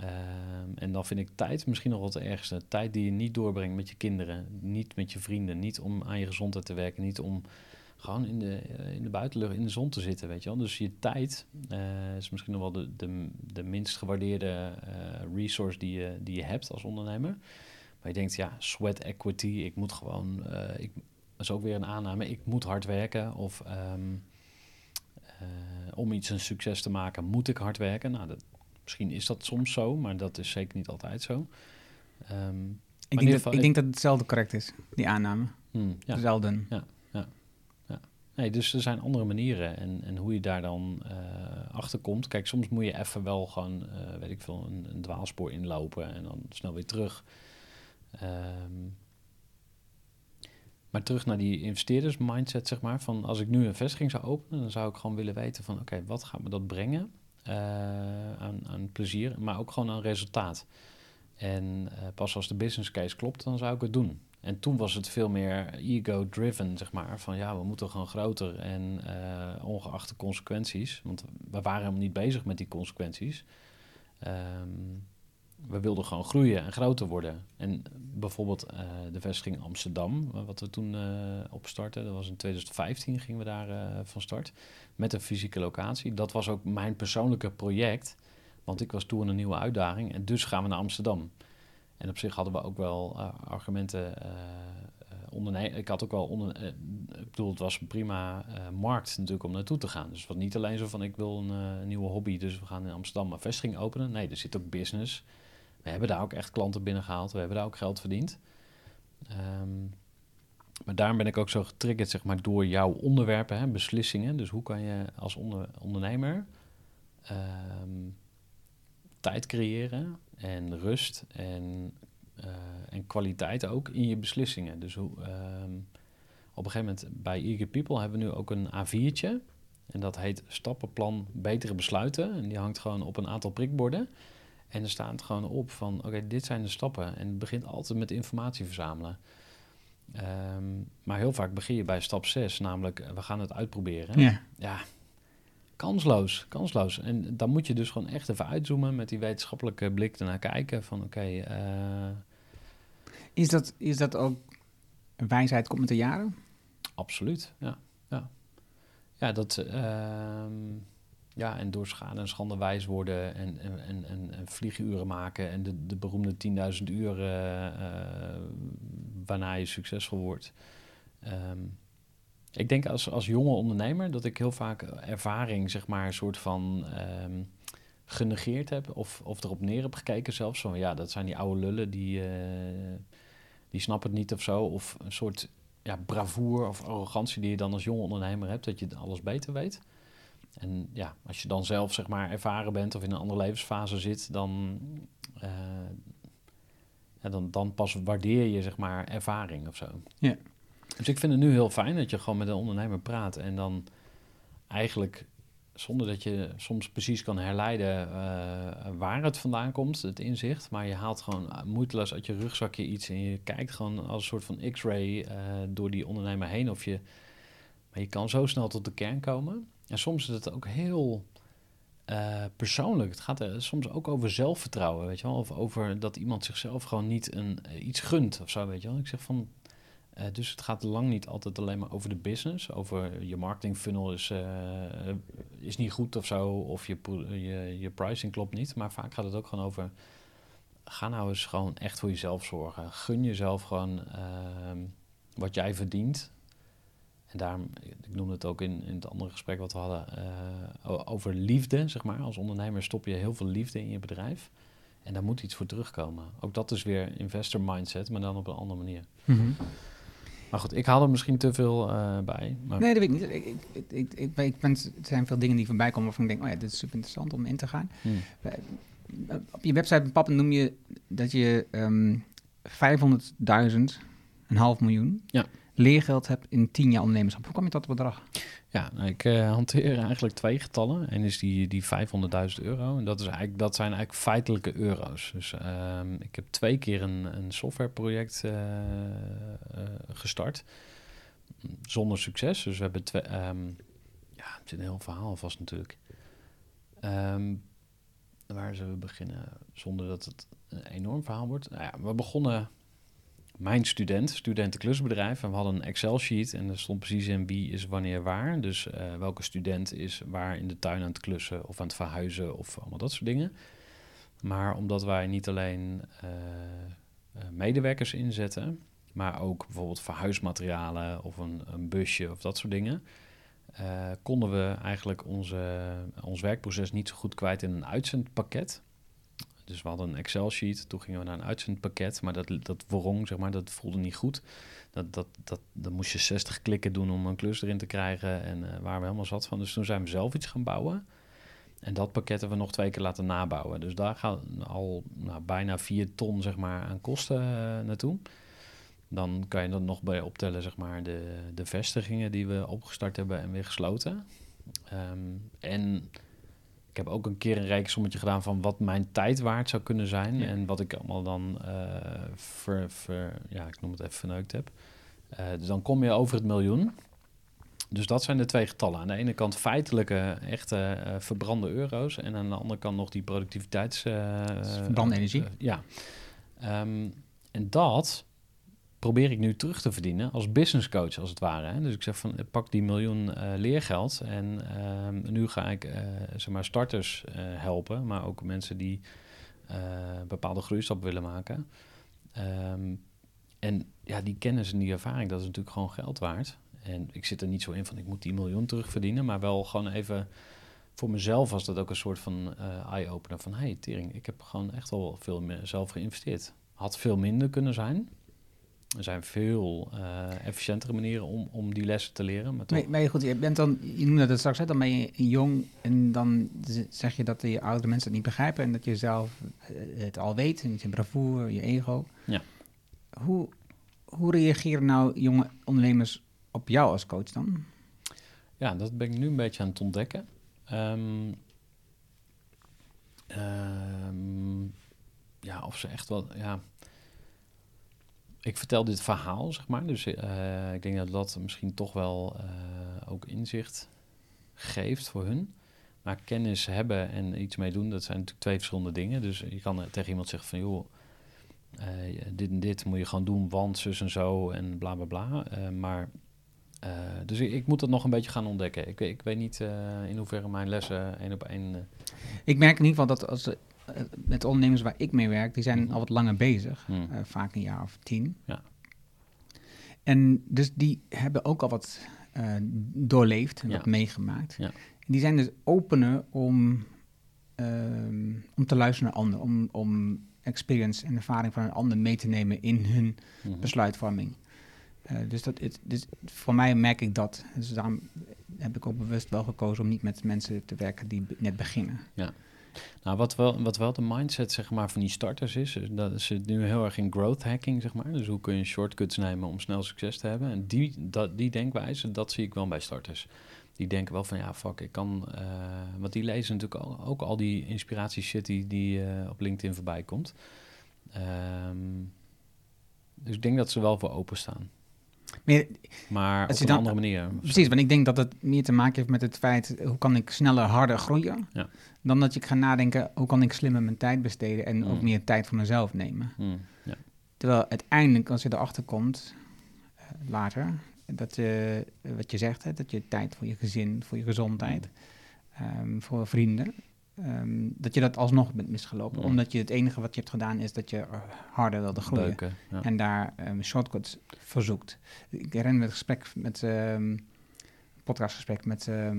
Ehm, en dan vind ik tijd misschien nog wat het ergste. Tijd die je niet doorbrengt met je kinderen, niet met je vrienden, niet om aan je gezondheid te werken, niet om gewoon in de, eh, in de buitenlucht, in de zon te zitten, weet je wel. Dus je tijd eh, is misschien nog wel de, de, de minst gewaardeerde eh, resource die je, die je hebt als ondernemer. Maar je denkt, ja, sweat equity, ik moet gewoon, ik, dat is ook weer een aanname, ik moet hard werken of ehm, eh, om iets een succes te maken moet ik hard werken. Nou, dat, misschien is dat soms zo, maar dat is zeker niet altijd zo. In Ik denk, dat, ik denk dat hetzelfde correct is, die aanname. hmm, ja. Zelden. Nee, dus er zijn andere manieren en, en hoe je daar dan eh, achter komt. Kijk, soms moet je even wel gewoon, eh, weet ik veel, een, een dwaalspoor inlopen en dan snel weer terug. Ehm, maar terug naar die investeerders mindset, zeg maar. Van als ik nu een vestiging zou openen, dan zou ik gewoon willen weten van... oké, wat gaat me dat brengen aan, aan plezier, maar ook gewoon aan resultaat. En eh, pas als de business case klopt, dan zou ik het doen. En toen was het veel meer ego-driven, zeg maar. Van ja, we moeten gewoon groter en eh, ongeacht de consequenties. Want we waren helemaal niet bezig met die consequenties. Ehm, we wilden gewoon groeien en groter worden. En bijvoorbeeld eh, de vestiging Amsterdam, eh, wat we toen eh opstarten, dat was in 2015 gingen we daar van start. Met een fysieke locatie. Dat was ook mijn persoonlijke project. Want ik was toen een nieuwe uitdaging en dus gaan we naar Amsterdam. En op zich hadden we ook wel argumenten. ik had ook wel onder, ik bedoel, het was een prima markt natuurlijk om naartoe te gaan. Dus het was niet alleen zo van ik wil een, nieuwe hobby, dus we gaan in Amsterdam een vestiging openen. Nee, er zit ook business. We hebben daar ook echt klanten binnengehaald. We hebben daar ook geld verdiend. Ehm, maar daarom ben ik ook zo getriggerd, zeg maar, door jouw onderwerpen, hè, beslissingen. Dus hoe kan je als onder, ondernemer ehm, tijd creëren en rust en, eh, en kwaliteit ook in je beslissingen. Dus hoe, ehm, op een gegeven moment bij Eager People hebben we nu ook een A4'tje. En dat heet Stappenplan Betere Besluiten. En die hangt gewoon op een aantal prikborden. En er staat gewoon op van, oké, dit zijn de stappen. En het begint altijd met informatie verzamelen. Ehm, maar heel vaak begin je bij stap 6, namelijk eh, we gaan het uitproberen. Ja. Ja, kansloos, kansloos. En dan moet je dus gewoon echt even uitzoomen met die wetenschappelijke blik ernaar kijken van oké, eh, Is, dat, is dat ook een wijsheid komt met de jaren? absoluut, ja. Ja, ja dat, ehm, ja, en door schade en schande wijs worden en, en, en, en, en vlieguren maken en de, de beroemde 10.000 uren eh, waarna je succesvol wordt. Ehm, ik denk als, als jonge ondernemer dat ik heel vaak ervaring, zeg maar, een soort van ehm, genegeerd heb of, of erop neer heb gekeken zelfs. Van ja, dat zijn die oude lullen die, eh, die snappen het niet of zo. Of een soort ja, bravoure of arrogantie die je dan als jonge ondernemer hebt, dat je alles beter weet. En ja, als je dan zelf zeg maar ervaren bent of in een andere levensfase zit, dan, eh, ja, dan, dan pas waardeer je zeg maar ervaring of zo. Ja. Dus ik vind het nu heel fijn dat je gewoon met een ondernemer praat en dan eigenlijk zonder dat je soms precies kan herleiden eh, waar het vandaan komt, het inzicht, maar je haalt gewoon moeiteloos uit je rugzakje iets en je kijkt gewoon als een soort van x-ray eh, door die ondernemer heen of je, maar je kan zo snel tot de kern komen. En soms is het ook heel eh, persoonlijk. Het gaat er soms ook over zelfvertrouwen, weet je wel, of over dat iemand zichzelf gewoon niet een, eh, iets gunt of zo, weet je wel. Ik zeg van, Eh, dus het gaat lang niet altijd alleen maar over de business. Over je marketing funnel is, is niet goed of zo. Of je, je, je pricing klopt niet. Maar vaak gaat het ook gewoon over... Ga nou eens gewoon echt voor jezelf zorgen. Gun jezelf gewoon ehm, wat jij verdient. En daarom, ik noemde het ook in, in het andere gesprek wat we hadden... Uh, over liefde, zeg maar. Als ondernemer stop je heel veel liefde in je bedrijf. En daar moet iets voor terugkomen. Ook dat is weer investor mindset, maar dan op een andere manier. Mm maar goed, ik haal er misschien te veel uh, bij. Maar... Nee, dat weet ik niet. Ik, ik, ik, ik, ik ben, er zijn veel dingen die voorbij komen waarvan ik denk, oh ja, dit is super interessant om in te gaan. Hmm. Eh, op je website Pap noem je dat je um, ehm, 500.000, een half miljoen, ja. Leergeld hebt in 10 jaar ondernemerschap. Hoe kwam je tot dat bedrag? Ja, nou, ik uh, hanteer eigenlijk twee getallen. En is die, die 500.000 euro. En dat, is eigenlijk, dat zijn eigenlijk feitelijke euro's. Dus um, ik heb twee keer een, een softwareproject uh, uh, gestart. Zonder succes. Dus we hebben twee... Um, ja, het is een heel verhaal vast natuurlijk. Um, waar zullen we beginnen zonder dat het een enorm verhaal wordt? Nou ja, we begonnen mijn student, studentenklusbedrijf. En we hadden een Excel-sheet en er stond precies in wie is wanneer waar. Dus uh, welke student is waar in de tuin aan het klussen of aan het verhuizen of allemaal dat soort dingen. Maar omdat wij niet alleen uh, medewerkers inzetten, maar ook bijvoorbeeld verhuismaterialen of een, een busje of dat soort dingen, konden we eigenlijk onze, ons werkproces niet zo goed kwijt in een uitzendpakket. Dus we hadden een Excel-sheet, toen gingen we naar een uitzendpakket, maar dat, dat wrong, zeg maar, dat voelde niet goed. Dat, dat, dat, dan moest je 60 klikken doen om een klus erin te krijgen en uh, waar we helemaal zat van. Dus toen zijn we zelf iets gaan bouwen. En dat pakket hebben we nog twee keer laten nabouwen. Dus daar gaan al nou, bijna 4 ton zeg maar, aan kosten uh, naartoe. Dan kan je dan nog bij optellen zeg maar, de, de vestigingen die we opgestart hebben en weer gesloten. Um, en ik heb ook een keer een rekensommetje gedaan van wat mijn tijd waard zou kunnen zijn. En wat ik allemaal dan uh, ver, ver, ja, ik noem het even verneukt heb. Uh, dus dan kom je over het miljoen. Dus dat zijn de twee getallen. Aan de ene kant feitelijke, echte uh, verbrande euro's. En aan de andere kant nog die productiviteits... verbrande energie. ja. Um, en dat probeer ik nu terug te verdienen als business coach, als het ware. Dus ik zeg van, pak die miljoen uh, leergeld en uh, nu ga ik uh, zeg maar starters eh, helpen, maar ook mensen die bepaalde groeistappen willen maken. Um, en ja, die kennis en die ervaring, dat is natuurlijk gewoon geld waard. En ik zit er niet zo in van, ik moet die miljoen terugverdienen, maar wel gewoon even voor mezelf was dat ook een soort van eye-opener van, hey, tering, ik heb gewoon echt al veel meer zelf geïnvesteerd. Had veel minder kunnen zijn, er zijn veel uh, efficiëntere manieren om, om die lessen te leren. Maar, toch... maar, goed, je bent dan, je noemde dat straks, hè, dan ben je jong en dan zeg je dat de oudere mensen het niet begrijpen en dat je zelf eh, het al weet, en je bravoure, je ego. Ja. Hoe, hoe reageren nou jonge ondernemers op jou als coach dan? Ja, dat ben ik nu een beetje aan het ontdekken. Um, um, ja, of ze echt wel, ja ik vertel dit verhaal, zeg maar. Dus uh, ik denk dat dat misschien toch wel uh, ook inzicht geeft voor hun. Maar kennis hebben en iets mee doen, dat zijn natuurlijk twee verschillende dingen. Dus je kan tegen iemand zeggen van, joh, dit en dit moet je gewoon doen, want zus en zo en bla bla bla. maar, dus ik, moet dat nog een beetje gaan ontdekken. Ik, ik weet niet in hoeverre mijn lessen één op één... Ik merk in ieder geval dat als eh, met ondernemers waar ik mee werk, die zijn mhm. al wat langer bezig. Mhm. Eh, vaak een jaar of tien. Ja. En dus die hebben ook al wat uh, doorleefd en wat meegemaakt. Ja. En die zijn dus opener om, ehm, om te luisteren naar anderen. Om, om experience en ervaring van een ander mee te nemen in hun mhm. besluitvorming. dus, dat, het, dus voor mij merk ik dat. Dus daarom heb ik ook bewust wel gekozen om niet met mensen te werken die net beginnen. Ja. Nou, wat wel, wat wel de mindset zeg maar, van die starters is, dat zit nu heel erg in growth hacking, zeg maar. Dus hoe kun je shortcuts nemen om snel succes te hebben. En die, dat, die denkwijze, dat zie ik wel bij starters. Die denken wel van, ja, fuck, ik kan... Uh, want die lezen natuurlijk ook, al die inspiratie shit die, die uh, op LinkedIn voorbij komt. Um, dus ik denk dat ze wel voor openstaan. Maar, maar op een andere manier. Precies, want ik denk dat het meer te maken heeft met het feit... hoe kan ik sneller, harder groeien... Ja. dan dat je ga nadenken... hoe kan ik slimmer mijn tijd besteden... en ook mm. meer tijd voor mezelf nemen. Mm, ja. Terwijl uiteindelijk, als je erachter komt... Uh, later. Dat, eh, wat je zegt, hè, dat je tijd voor je gezin, voor je gezondheid, ehm, voor vrienden, ehm, dat je dat alsnog bent misgelopen. Ja. Omdat je het enige wat je hebt gedaan is dat je eh, harder wilde groeien. Beuken, ja. En daar ehm, shortcuts verzoekt. Ik herinner me het gesprek met, ehm podcastgesprek met eh,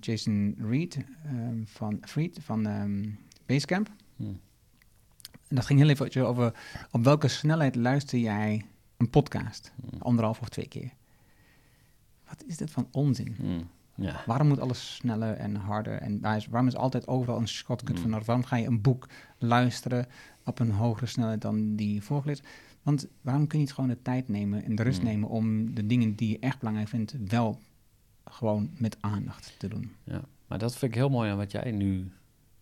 Jason Reed ehm, van Fried van Basecamp. Hm. En dat ging heel even over op welke snelheid luister jij een podcast? Hm. Anderhalf of twee keer. Wat is dit van onzin? Hm. Ja. Waarom moet alles sneller en harder? En waarom is altijd overal een shortcut Mm. van? Waarom ga je een boek luisteren op een hogere snelheid dan die voorgelezen? Want waarom kun je niet gewoon de tijd nemen en de rust Mm. nemen om de dingen die je echt belangrijk vindt wel gewoon met aandacht te doen? Ja, maar dat vind ik heel mooi aan wat jij nu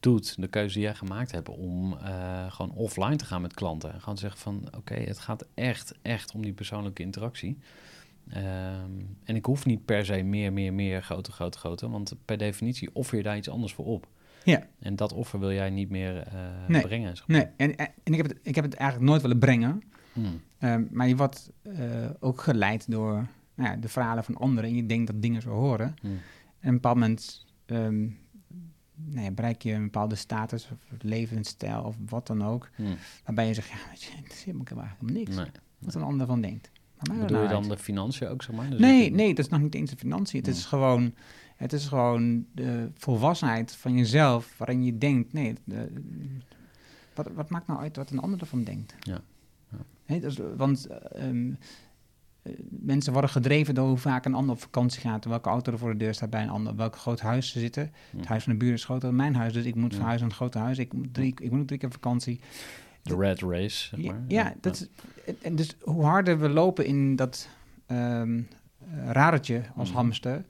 doet. De keuze die jij gemaakt hebt om eh, gewoon offline te gaan met klanten. En gewoon zeggen van, oké, het gaat echt, echt om die persoonlijke interactie. Ehm, en ik hoef niet per se meer, meer, meer, groter, groter, groter. Want per definitie offer je daar iets anders voor op. Ja. En dat offer wil jij niet meer eh, Nee. brengen. zeg maar. Nee, en, en ik, heb het, ik heb het eigenlijk nooit willen brengen. Hmm. Ehm, maar je wordt eh, ook geleid door nou ja, de verhalen van anderen. En je denkt dat dingen zo horen. Hmm. En op een bepaald moment ehm, nou ja, bereik je een bepaalde status of levensstijl of wat dan ook. Hmm. Waarbij je zegt, ja, weet je, het eigenlijk helemaal niks. Nee. Wat een ander van denkt. Maar Bedoel je dan uit. de financiën ook, zeg maar? Dus Nee, nee, dat is nog niet eens de financiën. Het Nee. is gewoon... Het is gewoon de volwassenheid van jezelf, waarin je denkt, nee, de- wat, wat maakt nou uit wat een ander ervan denkt? Ja. Ja. Hè, dus, want eh, ehm, eh, mensen worden gedreven door hoe vaak een ander op vakantie gaat, welke auto er voor de deur staat bij een ander, welk groot huis ze zitten. Hm. Het huis van de buren is groter dan mijn huis, dus ik moet Ja. verhuizen naar een groot huis. Ik moet, drie, ik moet drie keer op vakantie. De red race, zeg Ja, maar. ja, dat is, en dus hoe harder we lopen in dat eh, radertje als Mhm. hamster,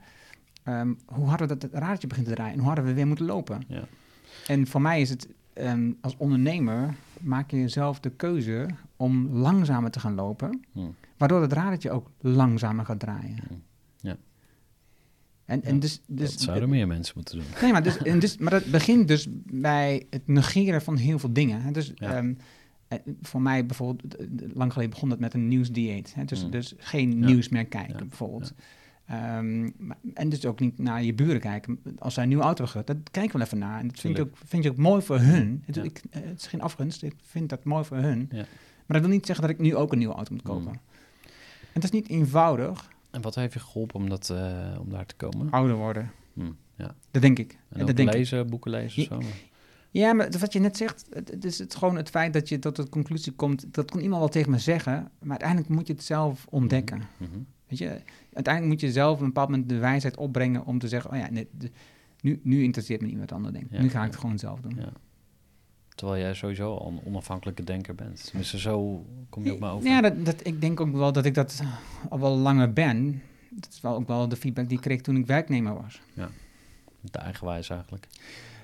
ehm, hoe harder dat het radertje begint te draaien en hoe harder we weer moeten lopen. Ja. En voor mij is het, ehm, als ondernemer maak je jezelf de keuze om langzamer te gaan lopen, Hm. waardoor het radertje ook langzamer gaat draaien. Ja. En, en dus, dus dat zouden meer mensen moeten doen. Nee, maar, dus, en dus, maar dat begint dus bij het negeren van heel veel dingen. Hè. Dus Ja. ehm, eh, voor mij bijvoorbeeld, lang geleden begon dat met een nieuwsdieet. Hè. Dus, Mm. dus geen Ja. nieuws meer kijken, bijvoorbeeld. Ehm, maar- en dus ook niet naar je buren kijken. Als zij een nieuwe auto hebben, dat kijk ik wel even naar. En dat vind je, ook, vind je ook mooi voor hun. Het, Ja. ik, eh, het is geen afgunst, ik vind dat mooi voor hun. Maar dat wil niet zeggen dat ik nu ook een nieuwe auto moet kopen. Mm. En het is niet eenvoudig En wat heeft je geholpen om, dat, eh, om daar te komen? ouder worden. Hm, ja. Dat denk ik. En dat denk ik. lezen, boeken lezen of zo? Ja, maar wat je net zegt, het, is het gewoon het feit dat je tot de conclusie komt, dat kon iemand wel tegen me zeggen, maar uiteindelijk moet je het zelf ontdekken. Mhm. Weet je, uiteindelijk moet je zelf op een bepaald moment de wijsheid opbrengen om te zeggen, oh ja, nee, nu, nu interesseert me de ander denkt. Ja, nu ga ik ja. het gewoon zelf doen. Ja. Terwijl jij sowieso al een onafhankelijke denker bent. Tenminste, zo kom je op me over. Ja, dat, dat, ik denk ook wel dat ik dat al wel langer ben. Dat is wel ook wel de feedback die ik kreeg toen ik werknemer was. De eigenwijs eigenlijk.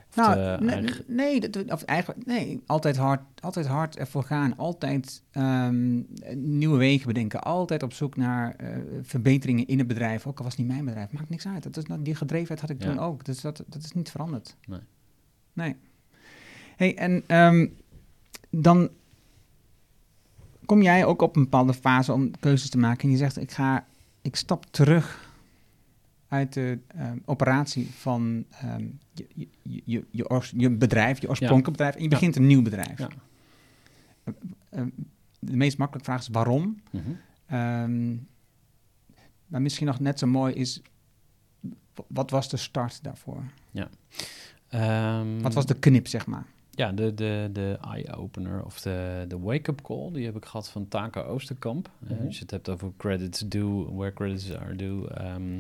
Of Nou, nee, eigen- nee, dat, of eigenlijk, nee, altijd hard, altijd hard ervoor gaan. Altijd ehm, nieuwe wegen bedenken. Altijd op zoek naar eh, verbeteringen in het bedrijf. Ook al was het niet mijn bedrijf, maakt niks uit. Dat is, die gedrevenheid had ik Ja. toen ook. Dus dat, dat is niet veranderd. Nee. Nee. Hey, en ehm, dan kom jij ook op een bepaalde fase om keuzes te maken. En je zegt, ik ga, ik stap terug uit de ehm, operatie van ehm, je, je, je, bedrijf, je oorspronkelijke bedrijf. En je Ja. begint een nieuw bedrijf. Ja. Ehm, de meest makkelijke vraag is waarom? Mhm. Maar misschien nog net zo mooi is, wat was de start daarvoor? Ehm, Wat was de knip, zeg maar? Ja, de, de, de eye-opener of de, de wake-up call, die heb ik gehad van Taka Oosterkamp. Eh, Mhm. als je het hebt over credits due, where credits are due. Ehm,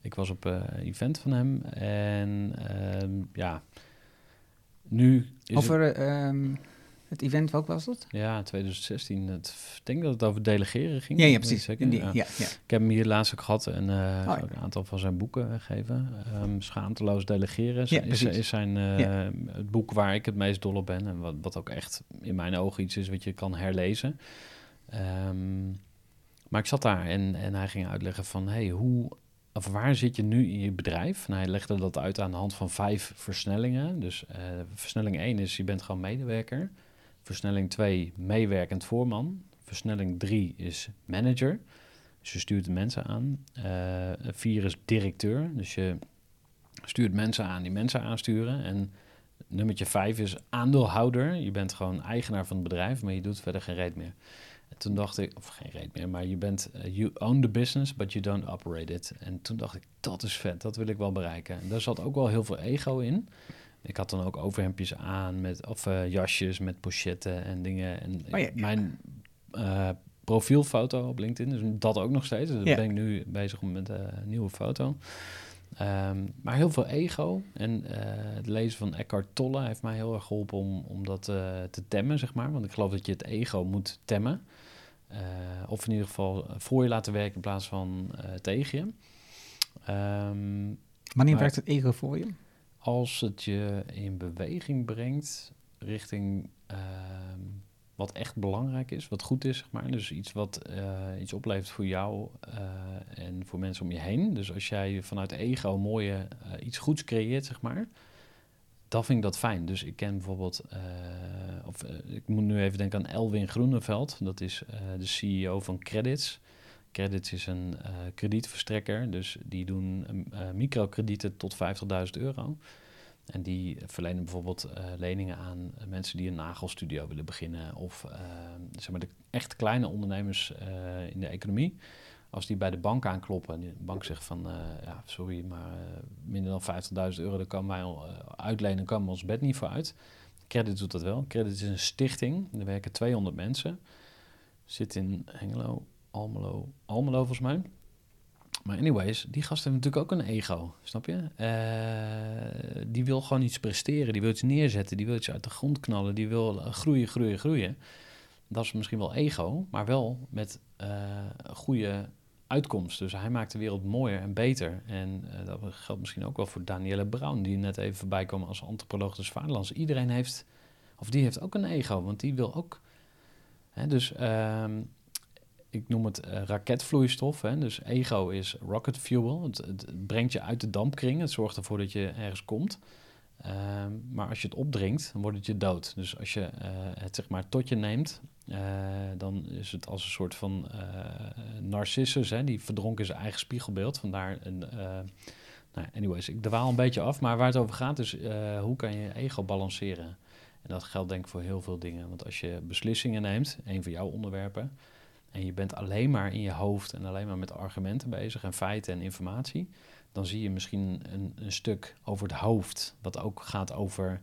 ik was op eh, een event van hem en ehm, ja, nu is het, Over ehm, het event, welk was dat? ja, 2016, het, ik denk dat het over delegeren ging. Ja, precies. zeker. Die- Ja. ja, ja. Ik heb hem hier laatst ook gehad en eh, Oh, een aantal van zijn boeken gegeven. Ehm, Schaamteloos delegeren is, zijn, eh, het boek waar ik het meest dol op ben. En wat, wat ook echt in mijn ogen iets is wat je kan herlezen. Ehm, maar ik zat daar en, en hij ging uitleggen van... Hey, hoe, of waar zit je nu in je bedrijf? En hij legde dat uit aan de hand van vijf versnellingen. Dus eh, versnelling 1 is je bent gewoon medewerker. Versnelling 2, meewerkend voorman. Versnelling 3 is manager. Dus je stuurt mensen aan. Uh, vier is directeur. Dus je stuurt mensen aan die mensen aansturen. En nummertje vijf is aandeelhouder. Je bent gewoon eigenaar van het bedrijf, maar je doet verder geen reet meer. En toen dacht ik, of geen reet meer, maar je bent, uh, you own the business, but you don't operate it. En toen dacht ik, dat is vet, dat wil ik wel bereiken. En daar zat ook wel heel veel ego in. Ik had dan ook overhemdjes aan, met, of uh, jasjes met pochetten en dingen. En Oh ja, ja. mijn uh, profielfoto op LinkedIn, dus dat ook nog steeds. Dus Ja. ben ik nu bezig met eh, een nieuwe foto. Ehm, maar heel veel ego. En eh, het lezen van Eckhart Tolle heeft mij heel erg geholpen om, om dat eh, te temmen, zeg maar. Want ik geloof dat je het ego moet temmen. Eh, of in ieder geval voor je laten werken in plaats van eh, tegen je. Ehm, Wanneer Maar- werkt het ego voor je? Als het je in beweging brengt richting ehm, wat echt belangrijk is, wat goed is, zeg maar. Dus iets wat eh, iets oplevert voor jou eh, en voor mensen om je heen. Dus als jij vanuit ego mooie eh, iets goeds creëert, zeg maar, dan vind ik dat fijn. Dus ik ken bijvoorbeeld, of ik moet nu even denken aan Elwin Groeneveld. Dat is de CEO van Credits. Credits is een eh, kredietverstrekker, dus die doen eh, microkredieten tot 50.000 euro. En die verlenen bijvoorbeeld eh, leningen aan mensen die een nagelstudio willen beginnen. Of eh, zeg maar de echt kleine ondernemers in de economie. Als die bij de bank aankloppen en de bank zegt van... ja, sorry, maar minder dan 50.000 euro... daar kan wij uitlenen, kan ons bed niet voor uit. Credit doet dat wel. Credit is een stichting. Er werken 200 mensen. Zit in Hengelo, Almelo, Almelo volgens mij. Maar anyways, die gast heeft natuurlijk ook een ego, snap je? Eh, die wil gewoon iets presteren, die wil iets neerzetten, die wil iets uit de grond knallen, die wil eh, groeien, groeien, groeien. Dat is misschien wel ego, maar wel met een goede uitkomst. Dus hij maakt de wereld mooier en beter. En dat geldt misschien ook wel voor Danielle Brown, die net even voorbij kwam als antropoloog des vaderlands. Iedereen heeft, of die heeft ook een ego, want die wil ook... Hè, dus ehm, ik noem het eh, raketvloeistof. Hè? Dus ego is rocket fuel. Het, brengt je uit de dampkring. Het zorgt ervoor dat je ergens komt. Ehm, maar als je het opdringt, dan wordt het je dood. Dus als je eh, het zeg maar tot je neemt, eh, dan is het als een soort van narcissus. Hè? Die verdronken zijn eigen spiegelbeeld. Vandaar een... nou, anyways, ik dwaal een beetje af. Maar waar het over gaat is, hoe kan je ego balanceren? En dat geldt denk ik voor heel veel dingen. Want als je beslissingen neemt, een van jouw onderwerpen... en je bent alleen maar in je hoofd en alleen maar met argumenten bezig... en feiten en informatie... dan zie je misschien een, een stuk over het hoofd... wat ook gaat over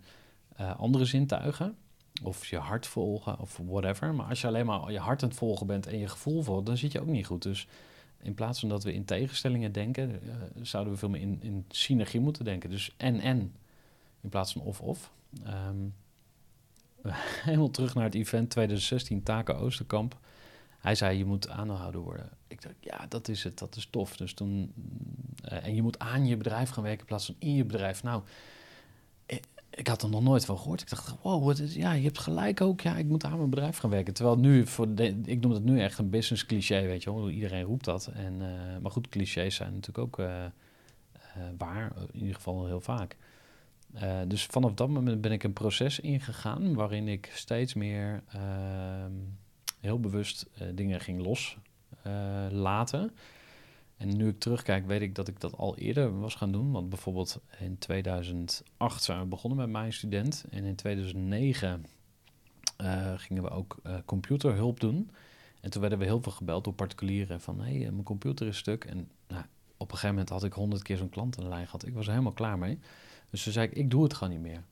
eh, andere zintuigen... of je hart volgen of whatever. Maar als je alleen maar je hart aan het volgen bent en je gevoel volgt... dan zit je ook niet goed. Dus in plaats van dat we in tegenstellingen denken... eh, zouden we veel meer in, in synergie moeten denken. Dus en-en in plaats van of-of. Ehm, helemaal terug naar het event 2016, Taken Oosterkamp. Hij zei, je moet aandeelhouder worden. Ik dacht, ja, dat is het, dat is tof. Dus toen, eh, en je moet aan je bedrijf gaan werken in plaats van in je bedrijf. Nou, ik, had er nog nooit van gehoord. Ik dacht, wow, ja, je hebt gelijk ook. Ja, ik moet aan mijn bedrijf gaan werken. Terwijl nu, voor de, ik noem het nu echt een business cliché, weet je wel. Iedereen roept dat. En, eh, maar goed, clichés zijn natuurlijk ook eh, waar, in ieder geval heel vaak. Dus vanaf dat moment ben ik een proces ingegaan waarin ik steeds meer uh, heel bewust uh, dingen ging loslaten. en nu ik terugkijk, weet ik dat ik dat al eerder was gaan doen. Want bijvoorbeeld in 2008 zijn we begonnen met mijn student. En in 2009 uh, gingen we ook computerhulp doen. En toen werden we heel veel gebeld door particulieren van... hé, hey, mijn computer is stuk. En nou, op een gegeven moment had ik honderd keer zo'n klant aan de lijn gehad. Ik was er helemaal klaar mee. Dus toen zei ik, ik doe het gewoon niet meer.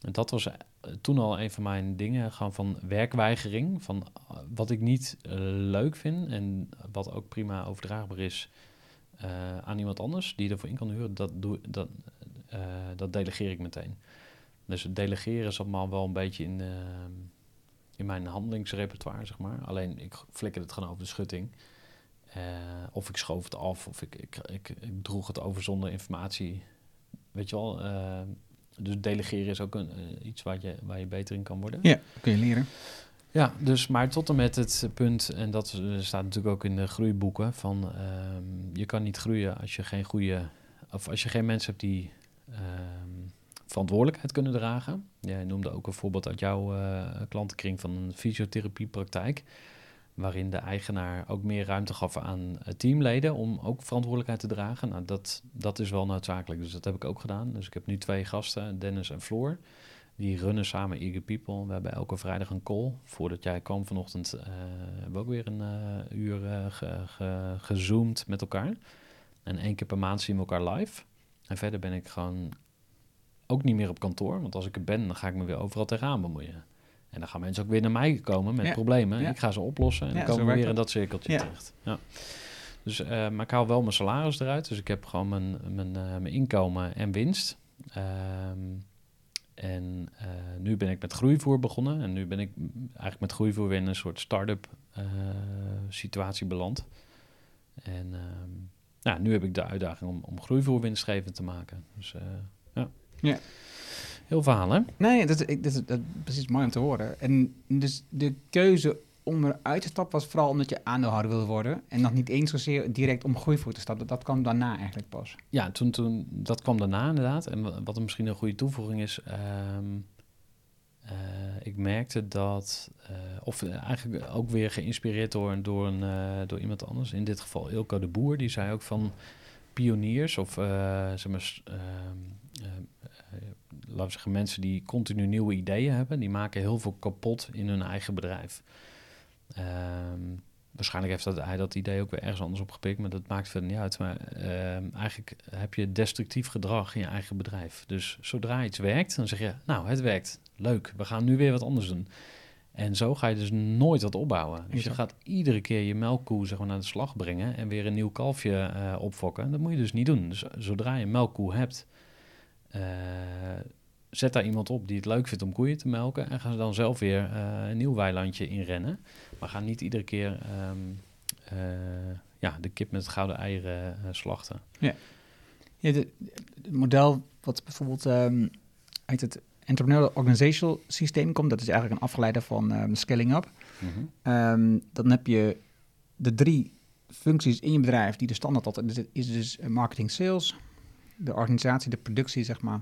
En dat was uh, toen al een van mijn dingen, gewoon van werkweigering. Van uh, wat ik niet uh, leuk vind en wat ook prima overdraagbaar is aan iemand anders die ervoor in kan huren, dat, doe, dat, dat delegeer ik meteen. Dus het delegeren zat maar wel een beetje in, in mijn handelingsrepertoire, zeg maar. Alleen ik flikker het gewoon over de schutting. Of ik schoof het af, of ik, ik, ik, ik droeg het over zonder informatie weet je wel, dus delegeren is ook een, uh, iets waar je, waar je beter in kan worden. Ja, kun je leren. Ja, dus maar tot en met het punt, en dat staat natuurlijk ook in de groeiboeken, van uh, je kan niet groeien als je geen goede, of als je geen mensen hebt die ehm, verantwoordelijkheid kunnen dragen. Jij noemde ook een voorbeeld uit jouw uh, klantenkring van een fysiotherapiepraktijk waarin de eigenaar ook meer ruimte gaf aan eh, teamleden om ook verantwoordelijkheid te dragen. Nou, dat, dat is wel noodzakelijk, dus dat heb ik ook gedaan. Dus ik heb nu twee gasten, Dennis en Floor. Die runnen samen Eager People. We hebben elke vrijdag een call. Voordat jij kwam vanochtend uh, hebben we ook weer een uh, uur ge, gezoomd met elkaar. En één keer per maand zien we elkaar live. En verder ben ik gewoon ook niet meer op kantoor. Want als ik er ben, dan ga ik me weer overal tegenaan bemoeien. En dan gaan mensen ook weer naar mij komen met Ja. problemen. Ja. Ik ga ze oplossen en Ja, dan komen we weer in dat. cirkeltje Ja. terecht. Ja. Dus, eh, maar ik haal wel mijn salaris eruit. Dus ik heb gewoon mijn, mijn, eh, mijn inkomen en winst. Ehm, en eh, nu ben ik met groeivoer begonnen. En nu ben ik eigenlijk met groeivoer weer in een soort start-up eh, situatie beland. En ehm, nou, nu heb ik de uitdaging om, om groeivoer winstgevend te maken. Dus eh, ja. Ja. Heel verhaal, hè? Nee, dat, ik, dat, dat is precies mooi om te horen. En dus de keuze om eruit te stappen was vooral omdat je aandeelhouder wilde worden. En nog niet eens zozeer direct om groeivoer te stappen. Dat kwam daarna eigenlijk pas. Ja, toen, toen, dat kwam daarna inderdaad. En wa- wat er misschien een goede toevoeging is, ehm, eh, ik merkte dat, eh, of eigenlijk ook weer geïnspireerd door, door, een, eh, door iemand anders, in dit geval Ilko de Boer, die zei ook van pioniers of eh, zeg maar, ehm, eh, eh, laten we zeggen, mensen die continu nieuwe ideeën hebben, die maken heel veel kapot in hun eigen bedrijf. Ehm, waarschijnlijk heeft dat, hij dat idee ook weer ergens anders opgepikt, maar dat maakt verder niet uit. Maar ehm, eigenlijk heb je destructief gedrag in je eigen bedrijf. Dus zodra iets werkt, dan zeg je, nou, het werkt. Leuk, we gaan nu weer wat anders doen. En zo ga je dus nooit wat opbouwen. Dus je gaat iedere keer je melkkoe zeg maar, naar de slag brengen en weer een nieuw kalfje eh, opfokken. Dat moet je dus niet doen. Dus zodra je een melkkoe hebt, eh, zet daar iemand op die het leuk vindt om koeien te melken. En ga ze dan zelf weer eh, een nieuw weilandje inrennen. Maar ga niet iedere keer ehm, eh, ja, de kip met het gouden eieren eh, slachten. Ja, de- het model wat bijvoorbeeld ehm, uit het Entrepreneurial Organizational systeem komt, dat is eigenlijk een afgeleide van ehm, Scaling Up. Mhm. Dan heb je de drie functies in je bedrijf die de standaard altijd is, is dus marketing, sales, de organisatie, de productie, zeg maar,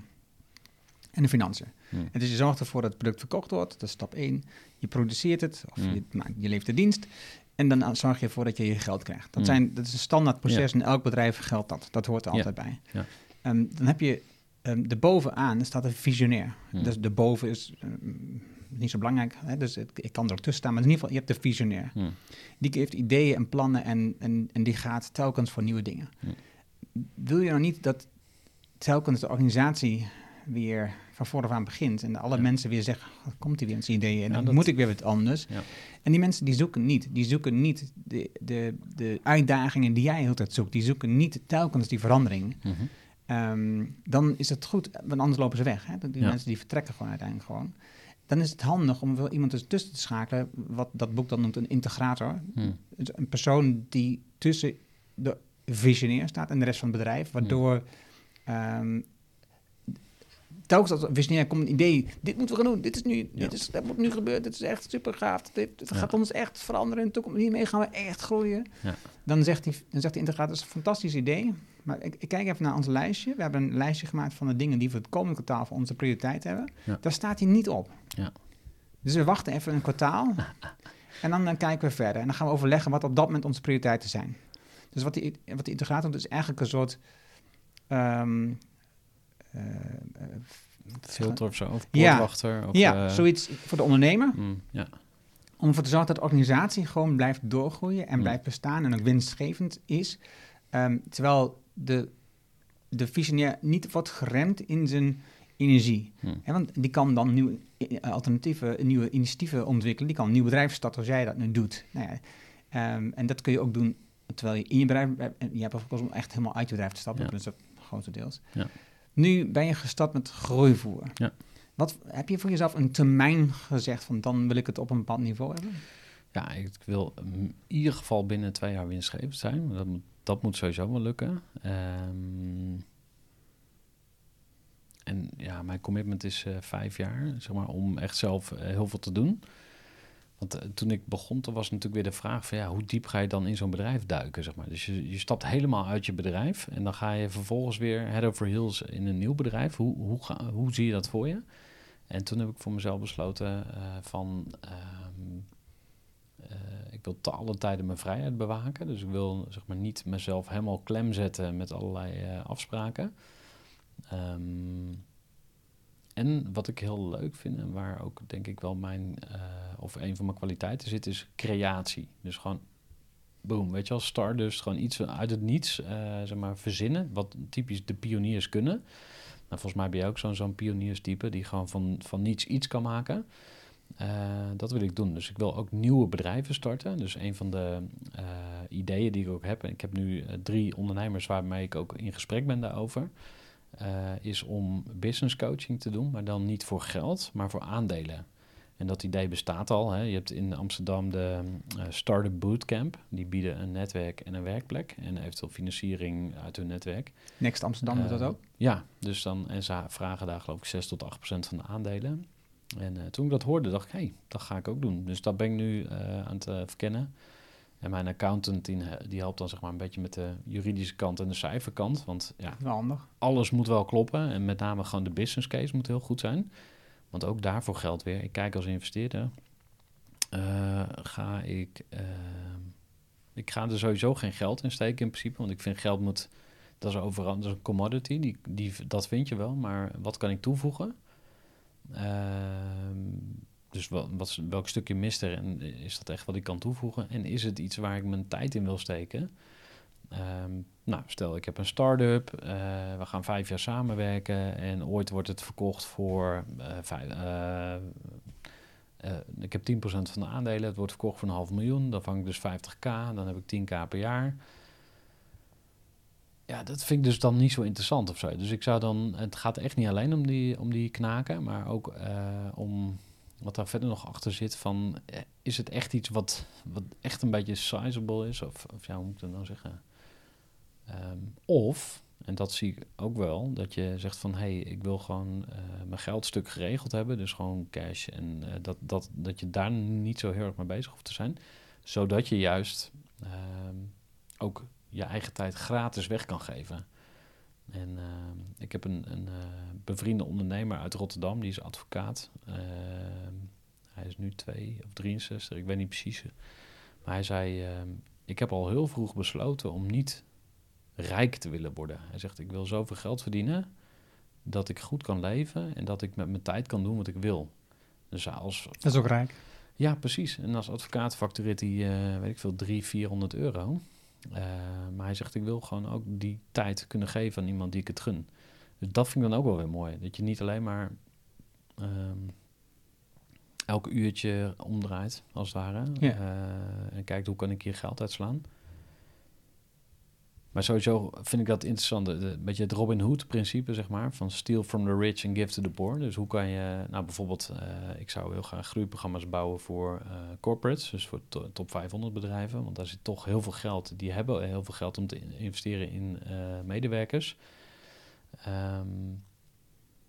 en de financiën. Hmm. En dus je zorgt ervoor dat het product verkocht wordt, dat is stap 1. Je produceert het, of Hmm. je, maakt- je levert de dienst. En dan zorg je ervoor dat je je geld krijgt. Dat, Hmm. zijn, dat is een standaard proces in elk bedrijf geldt dat. Dat hoort er altijd bij. Ja. Ehm, dan heb je um, de bovenaan staat een visionair. Dus de boven is ehm, niet zo belangrijk. Hè? Dus het, ik kan er ook tussen staan. Maar in ieder geval, je hebt de visionair. Die heeft ideeën en plannen en, en, en die gaat telkens voor nieuwe dingen. Wil je nou niet dat telkens de organisatie weer van vooraf aan begint en alle Ja. mensen weer zeggen, "Oh, komt hij weer zijn ideeën en dan dat- moet ik weer wat anders. Ja. En die mensen die zoeken niet, die zoeken niet de, de, de uitdagingen die jij de hele tijd zoekt, die zoeken niet telkens die verandering. Mhm. Ehm, dan is het goed, want anders lopen ze weg. Hè? Die Ja. mensen die vertrekken gewoon uiteindelijk gewoon. Dan is het handig om wel iemand tussen te schakelen, wat dat boek dan noemt een integrator. Hmm. Dus een persoon die tussen de visionair staat en de rest van het bedrijf, waardoor ehm, telkens als visionair komt een idee, dit moeten we gaan doen, dit is nu, dit is, dat moet nu gebeuren, dit is echt super gaaf, dit, gaat ons echt veranderen in de toekomst, hiermee gaan we echt groeien. Ja. Dan zegt die, dan zegt die integrator, dat is een fantastisch idee, maar ik, ik kijk even naar ons lijstje, we hebben een lijstje gemaakt van de dingen die we het komende kwartaal voor onze prioriteit hebben, daar staat hij niet op. Ja. Dus we wachten even een kwartaal en dan, dan kijken we verder. En dan gaan we overleggen wat op dat moment onze prioriteiten zijn. Dus wat die, wat die integrator doet, is eigenlijk een soort... ehm, eh, eh, Filter of zo, of Ja. poortwachter. Of, ja, eh, zoiets voor de ondernemer. mm, ja. Om ervoor te zorgen dat de organisatie gewoon blijft doorgroeien en Mm. blijft bestaan en ook winstgevend is. Ehm, terwijl de, de visionair niet wordt geremd in zijn energie. Mm. Hè, want die kan dan nieuwe alternatieven, nieuwe initiatieven ontwikkelen. Die kan een nieuw bedrijf starten als jij dat nu doet. Nou ja, ehm, en dat kun je ook doen terwijl je in je bedrijf... en Je hebt gekozen om echt helemaal uit je bedrijf te stappen. Ja. Dat is dat grotendeels. Ja. Nu ben je gestart met groeivoer. Ja. Wat, heb je voor jezelf een termijn gezegd van dan wil ik het op een bepaald niveau hebben? Ja, ik wil in ieder geval binnen twee jaar winstgevend zijn. Dat moet, dat moet sowieso wel lukken. Ehm, en ja, mijn commitment is eh, vijf jaar, zeg maar, om echt zelf eh, heel veel te doen. Want eh, toen ik begon, toen was natuurlijk weer de vraag van ja, hoe diep ga je dan in zo'n bedrijf duiken, zeg maar. Dus je, je stapt helemaal uit je bedrijf en dan ga je vervolgens weer head over heels in een nieuw bedrijf. Hoe, hoe, ga, hoe zie je dat voor je? En toen heb ik voor mezelf besloten eh, van... ehm, eh, ik wil te alle tijden mijn vrijheid bewaken. Dus ik wil zeg maar, niet mezelf helemaal klem zetten met allerlei afspraken. Ehm, en wat ik heel leuk vind en waar ook denk ik wel mijn, eh, of een van mijn kwaliteiten zit, is creatie. Dus gewoon, boom, weet je wel, Stardust, gewoon iets uit het niets, eh, zeg maar, verzinnen, wat typisch de pioniers kunnen. Nou, volgens mij ben je ook zo'n zo'n pionierstype die gewoon van, van niets iets kan maken. Uh, dat wil ik doen. Dus ik wil ook nieuwe bedrijven starten. Dus een van de ideeën die ik ook heb, en ik heb nu drie ondernemers waarmee ik ook in gesprek ben daarover, is om business coaching te doen, maar dan niet voor geld, maar voor aandelen. En dat idee bestaat al. Hè. Je hebt in Amsterdam de Startup Bootcamp. Die bieden een netwerk en een werkplek. En eventueel financiering uit hun netwerk. Next Amsterdam doet dat ook? Ja, dus dan, en ze vragen daar geloof ik 6 tot 8 procent van de aandelen. En uh, toen ik dat hoorde, dacht ik, hé, hey, dat ga ik ook doen. Dus dat ben ik nu uh, aan het uh, verkennen. En mijn accountant, die, die, helpt dan zeg maar een beetje met de juridische kant en de cijferkant. Want ja, wel handig. alles moet wel kloppen. En met name gewoon de business case moet heel goed zijn. Want ook daarvoor geldt weer, ik kijk als investeerder, ga ik... ik ga er sowieso geen geld in steken in principe. Want ik vind geld moet... Dat is overal, dat is een commodity, die, die, dat vind je wel. Maar wat kan ik toevoegen? Uh, dus wat, wat, welk stukje mist er en is dat echt wat ik kan toevoegen? En is het iets waar ik mijn tijd in wil steken? Um, nou, stel ik heb een start-up, uh, we gaan vijf jaar samenwerken en ooit wordt het verkocht voor vijf, ik heb 10% van de aandelen, het wordt verkocht voor een half miljoen, dan vang ik dus 50k, dan heb ik 10k per jaar ja, dat vind ik dus dan niet zo interessant of zo. Dus ik zou dan, het gaat echt niet alleen om die, om die knaken, maar ook om wat daar verder nog achter zit van, is het echt iets wat, wat echt een beetje sizable is? Of, of ja, hoe moet ik dat nou zeggen? Um, of, en dat zie ik ook wel, dat je zegt van, hé, hey, ik wil gewoon uh, mijn geldstuk geregeld hebben, dus gewoon cash. En uh, dat, dat, dat je daar niet zo heel erg mee bezig hoeft te zijn, zodat je juist um, ook je eigen tijd gratis weg kan geven. En uh, ik heb een, een uh, bevriende ondernemer uit Rotterdam, die is advocaat. Uh, hij is nu 2 of 63, ik weet niet precies. Maar hij zei, ehm, ik heb al heel vroeg besloten om niet rijk te willen worden. Hij zegt, ik wil zoveel geld verdienen dat ik goed kan leven en dat ik met mijn tijd kan doen wat ik wil. Dus als, dat is ook rijk. Ja, precies. En als advocaat factureert hij, eh, weet ik veel, 300, 400 euro. Uh, maar hij zegt, ik wil gewoon ook die tijd kunnen geven aan iemand die ik het gun. Dus dat vind ik dan ook wel weer mooi. Dat je niet alleen maar um, elke uurtje omdraait, als het ware. Ja. Uh, en kijkt, hoe kan ik hier geld uitslaan? Maar sowieso vind ik dat interessant. Een beetje het Robin Hood-principe, zeg maar. Van steal from the rich and give to the poor. Dus hoe kan je... Nou, bijvoorbeeld, uh, ik zou heel graag groeiprogramma's bouwen voor uh, corporates. Dus voor to top 500 bedrijven. Want daar zit toch heel veel geld. Die hebben heel veel geld om te investeren in uh, medewerkers. Um,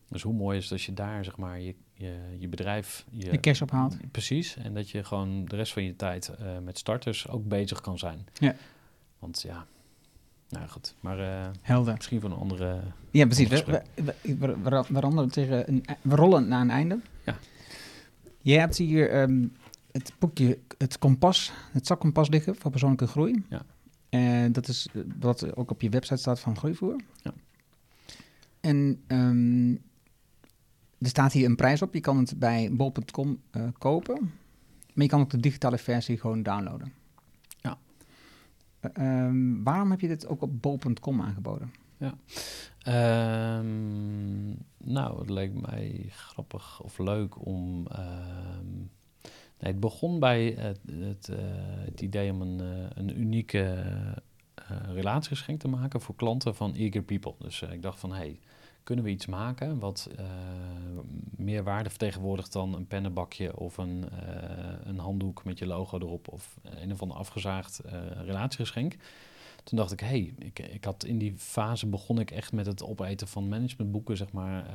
dus hoe mooi is als je daar, zeg maar, je, je, je bedrijf... Je, je cash ophaalt. Precies. En dat je gewoon de rest van je tijd met starters ook bezig kan zijn. Ja. Want ja... Nou goed, maar uh, Helder. misschien van een andere. Ja, precies. We, we, we, we, we, tegen een, we rollen naar een einde. Ja. Je hebt hier um, het boekje, het kompas, het zakkompas liggen voor persoonlijke groei. Ja. En dat is wat ook op je website staat van Groeivoer. Ja. En um, er staat hier een prijs op. Je kan het bij bol.com uh, kopen. Maar je kan ook de digitale versie gewoon downloaden. Um, waarom heb je dit ook op bol.com aangeboden? Ja, um, nou, het leek mij grappig of leuk om. Um, het begon bij het, het, uh, het idee om een, uh, een unieke uh, relatiegeschenk te maken voor klanten van Eager People. Dus ik dacht van, hey, kunnen we iets maken wat uh, meer waarde vertegenwoordigt dan een pennenbakje of een, uh, een handdoek met je logo erop of een of ander afgezaagd uh, relatiegeschenk. Toen dacht ik, hé, hey, ik, ik had in die fase begon ik echt met het opeten van managementboeken, zeg maar,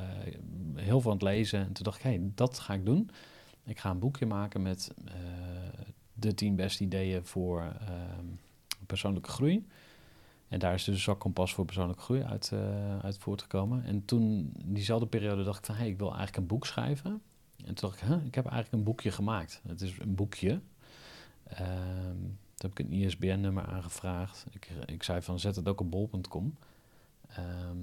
heel veel aan het lezen. En toen dacht ik, hé, hey, dat ga ik doen. Ik ga een boekje maken met de tien beste ideeën voor persoonlijke groei. En daar is dus een zakkompas voor persoonlijke groei uit, uh, uit voortgekomen. En toen, diezelfde periode, dacht ik van... hé, hey, ik wil eigenlijk een boek schrijven. En toen dacht ik, huh, ik heb eigenlijk een boekje gemaakt. Het is een boekje. Ehm, toen heb ik een ISBN-nummer aangevraagd. Ik, ik zei van zet het ook op bol.com. Ehm,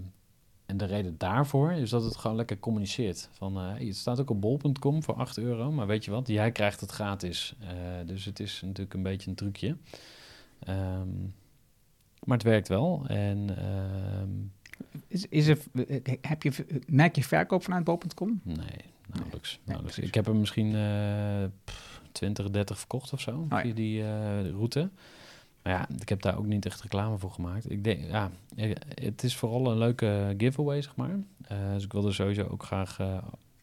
en de reden daarvoor is dat het gewoon lekker communiceert. Van, eh, het staat ook op bol.com voor 8 euro, maar weet je wat, jij krijgt het gratis. Eh, dus het is natuurlijk een beetje een trucje. Ehm, maar het werkt wel. En, ehm, is, is er, heb je, merk je verkoop vanuit bol.com? Nee, nauwelijks. Nee, nauwelijks. ik heb er misschien uh, 20, 30 verkocht of zo oh, via die route. Maar ja, ik heb daar ook niet echt reclame voor gemaakt. Ik denk, ja, het is vooral een leuke giveaway, zeg maar. Uh, dus ik wilde sowieso ook graag,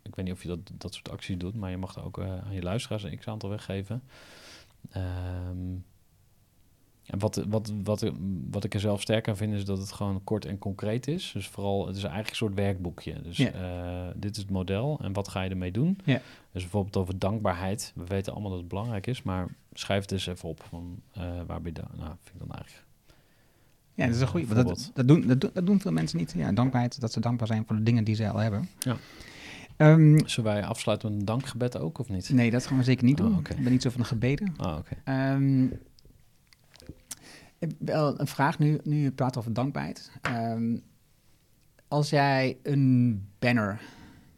ik weet niet of je dat, dat soort acties doet, maar je mag er ook uh, aan je luisteraars een x-aantal weggeven. Um, en wat, wat, wat, wat ik er zelf sterk aan vind, is dat het gewoon kort en concreet is. Dus vooral, het is eigenlijk een soort werkboekje. Dus dit is het model en wat ga je ermee doen? Ja. Dus bijvoorbeeld over dankbaarheid. We weten allemaal dat het belangrijk is, maar schrijf het eens even op. Van, uh, waar ben je dan? Nou, vind ik dan eigenlijk... Ja, dat is een goede. Dat, dat, doen, dat, dat, doen veel mensen niet. Ja, dankbaarheid, dat ze dankbaar zijn voor de dingen die ze al hebben. Ja. Um, Zullen wij afsluiten met een dankgebed ook, of niet? Nee, dat gaan we zeker niet doen. Oh, okay. Ik ben niet zo van de gebeden. Oh. Okay. Um, wel een vraag nu, nu je praat over dankbaarheid. Um, als jij een banner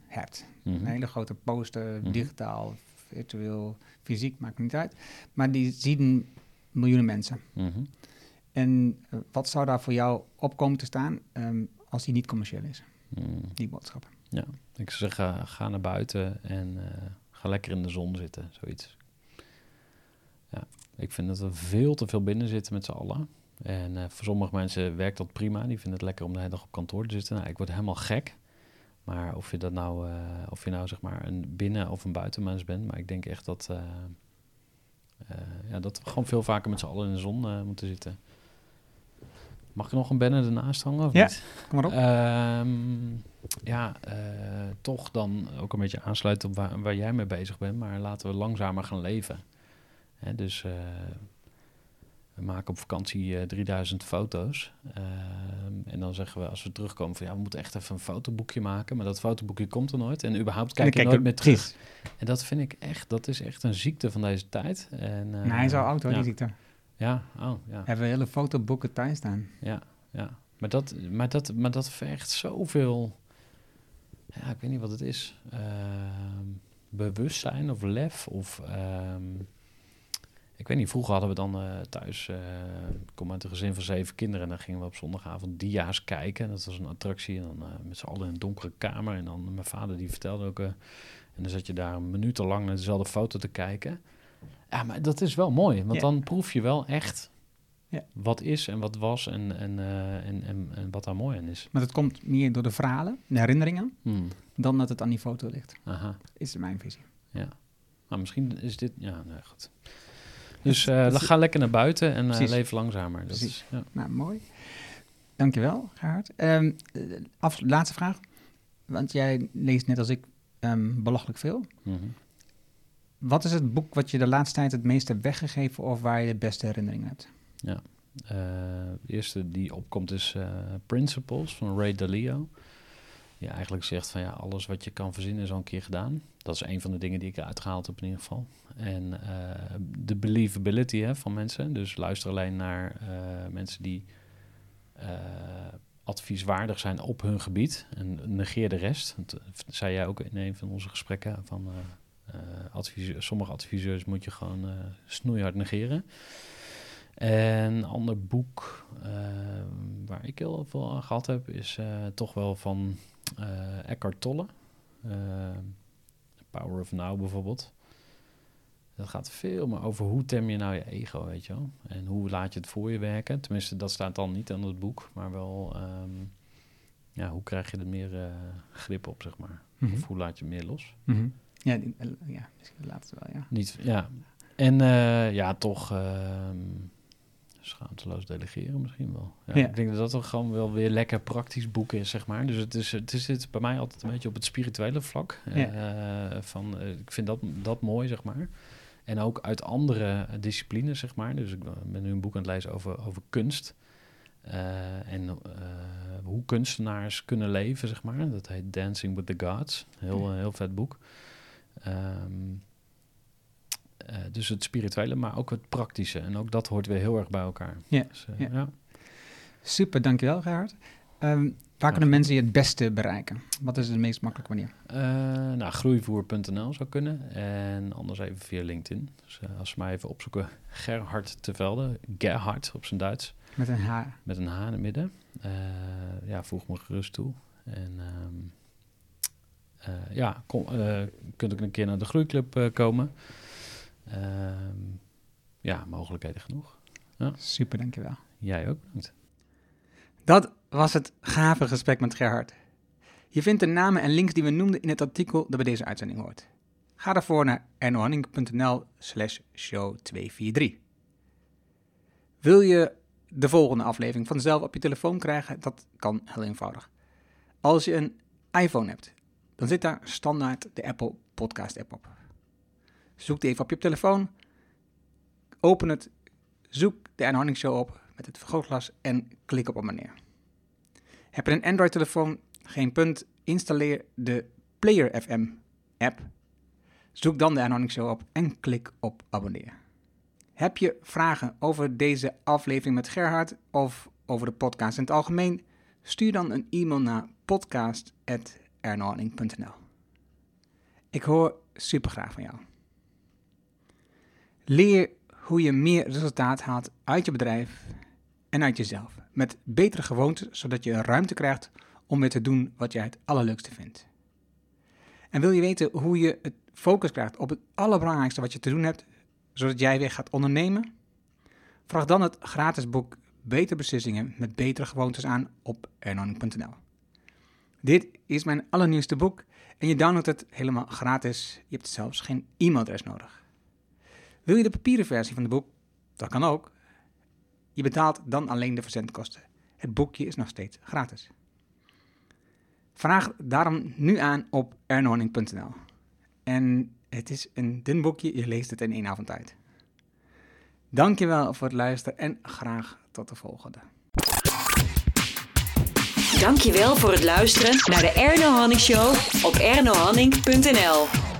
hebt, mm -hmm. een hele grote poster, mm -hmm. digitaal, virtueel, fysiek, maakt niet uit. Maar die zien miljoenen mensen. Mm -hmm. En uh, wat zou daar voor jou op komen te staan um, als die niet commercieel is? Die boodschap. Ja, ik zou zeggen, ga naar buiten en uh, ga lekker in de zon zitten, zoiets. Ja, ik vind dat we veel te veel binnen zitten met z'n allen. En uh, voor sommige mensen werkt dat prima. Die vinden het lekker om de hele dag op kantoor te zitten. Nou, ik word helemaal gek. Maar of je dat nou, uh, of je nou zeg maar een binnen- of een buitenmens bent. Maar ik denk echt dat, uh, ja, dat we gewoon veel vaker met z'n allen in de zon moeten zitten. Mag ik nog een banner ernaast hangen? Of ja, niet? kom maar op. Um, ja, toch dan ook een beetje aansluiten op waar, waar, jij mee bezig bent. Maar laten we langzamer gaan leven. Hè, dus we maken op vakantie uh, 3000 foto's. Uh, en dan zeggen we als we terugkomen van ja, we moeten echt even een fotoboekje maken. Maar dat fotoboekje komt er nooit. En überhaupt kijk je nooit meer terug. En dat vind ik echt, dat is echt een ziekte van deze tijd. En, nee, hij is al oud hoor, ja. die ziekte. Ja, oh ja. Hebben we hele fotoboeken thuis staan. Ja, ja. Maar dat, maar dat, maar dat vergt zoveel... Ja, ik weet niet wat het is. Uh, bewustzijn of lef of... Ik weet niet, vroeger hadden we dan uh, thuis, uh, ik kom uit een gezin van zeven kinderen, en dan gingen we op zondagavond dia's kijken. Dat was een attractie, en dan uh, met z'n allen in een donkere kamer. En dan mijn vader die vertelde ook, en dan zat je daar minutenlang naar dezelfde foto te kijken. Ja, maar dat is wel mooi, want ja. dan proef je wel echt ja. wat is en wat was en, en, en, en, en, wat daar mooi aan is. Maar dat komt meer door de verhalen, de herinneringen, hmm. dan dat het aan die foto ligt. Aha. Is mijn visie. Ja, maar misschien is dit, ja, nee, goed. Dus uh, ga lekker naar buiten en uh, leef langzamer. Dat is, ja. Nou, mooi. Dankjewel, Gerhard. Um, af, laatste vraag. Want jij leest net als ik um, belachelijk veel. Mm -hmm. Wat is het boek wat je de laatste tijd het meest hebt weggegeven of waar je de beste herinneringen hebt? Ja, uh, de eerste die opkomt is Principles van Ray Dalio. Die eigenlijk zegt van ja, alles wat je kan verzinnen is al een keer gedaan. Dat is een van de dingen die ik eruit gehaald heb in ieder geval. En uh, de believability hè, van mensen. Dus luister alleen naar uh, mensen die uh, advieswaardig zijn op hun gebied. En negeer de rest. Dat zei jij ook in een van onze gesprekken. Van, sommige adviseurs moet je gewoon snoeihard negeren. En een ander boek waar ik heel veel aan gehad heb... is toch wel van Eckhart Tolle. Power of Now bijvoorbeeld. Dat gaat veel meer over hoe tem je nou je ego, weet je wel. En hoe laat je het voor je werken. Tenminste, dat staat dan niet aan het boek. Maar wel, um, ja, hoe krijg je er meer uh, grip op, zeg maar. Mhm. Mm -hmm. Of hoe laat je meer los. Mm -hmm. Ja, die, ja, misschien laatste wel, ja. Niet, ja. En uh, ja, toch... Uh, schaamteloos delegeren misschien wel. Ja, ja. Ik denk dat dat toch gewoon wel weer lekker praktisch boek is, zeg maar. Dus het is, het is dit bij mij altijd een beetje op het spirituele vlak. Ja. Uh, van, uh, ik vind dat, dat mooi, zeg maar. En ook uit andere disciplines, zeg maar. Dus ik ben nu een boek aan het lezen over, over kunst. Uh, en hoe kunstenaars kunnen leven, zeg maar. Dat heet Dancing with the Gods. Heel, heel vet boek. Um, dus het spirituele, maar ook het praktische. En ook dat hoort weer heel erg bij elkaar. Ja, Dus, eh, ja. ja. Super, dankjewel Gerhard. Ehm, waar kunnen mensen je het beste bereiken? Wat is de meest makkelijke manier? Eh, nou, groeivoer.nl zou kunnen. En anders even via LinkedIn. Dus eh, als ze mij even opzoeken, Gerhard te Velde. Gerhard op zijn Duits. Met een H. Met een H in het midden. Eh, ja, voeg me gerust toe. En eh, ja, kom, eh, kunt ook een keer naar de groeiclub eh, komen. Ehm, ja, mogelijkheden genoeg. Super, dankjewel. Jij ook bedankt. Dat was het gave gesprek met Gerhard. Je vindt de namen en links die we noemden in het artikel dat bij deze uitzending hoort. Ga daarvoor naar ernohanning.nl slash show 243. Wil je de volgende aflevering vanzelf op je telefoon krijgen? Dat kan heel eenvoudig. Als je een iPhone hebt, dan zit daar standaard de Apple Podcast app op. Zoek die even op je telefoon, open het, zoek de Ernohanning Show op met het vergrootglas en klik op abonneer. Heb je een Android-telefoon? Geen punt. Installeer de Player FM app. Zoek dan de Ernohanning Show op en klik op abonneer. Heb je vragen over deze aflevering met Gerhard of over de podcast in het algemeen? Stuur dan een e-mail naar podcast.ernohanning.nl Ik hoor super graag van jou. Leer hoe je meer resultaat haalt uit je bedrijf en uit jezelf. Met betere gewoontes, zodat je ruimte krijgt om weer te doen wat jij het allerleukste vindt. En wil je weten hoe je het focus krijgt op het allerbelangrijkste wat je te doen hebt, zodat jij weer gaat ondernemen? Vraag dan het gratis boek Betere Beslissingen met betere gewoontes aan op ernoning.nl. Dit is mijn allernieuwste boek en je downloadt het helemaal gratis. Je hebt zelfs geen e-mailadres nodig. Wil je de papieren versie van het boek? Dat kan ook. Je betaalt dan alleen de verzendkosten. Het boekje is nog steeds gratis. Vraag daarom nu aan op ernorning.nl. En het is een dun boekje, je leest het in één avond uit. Dankjewel voor het luisteren en graag tot de volgende. Dankjewel voor het luisteren naar de Erno Hanning Show op ernohanning.nl.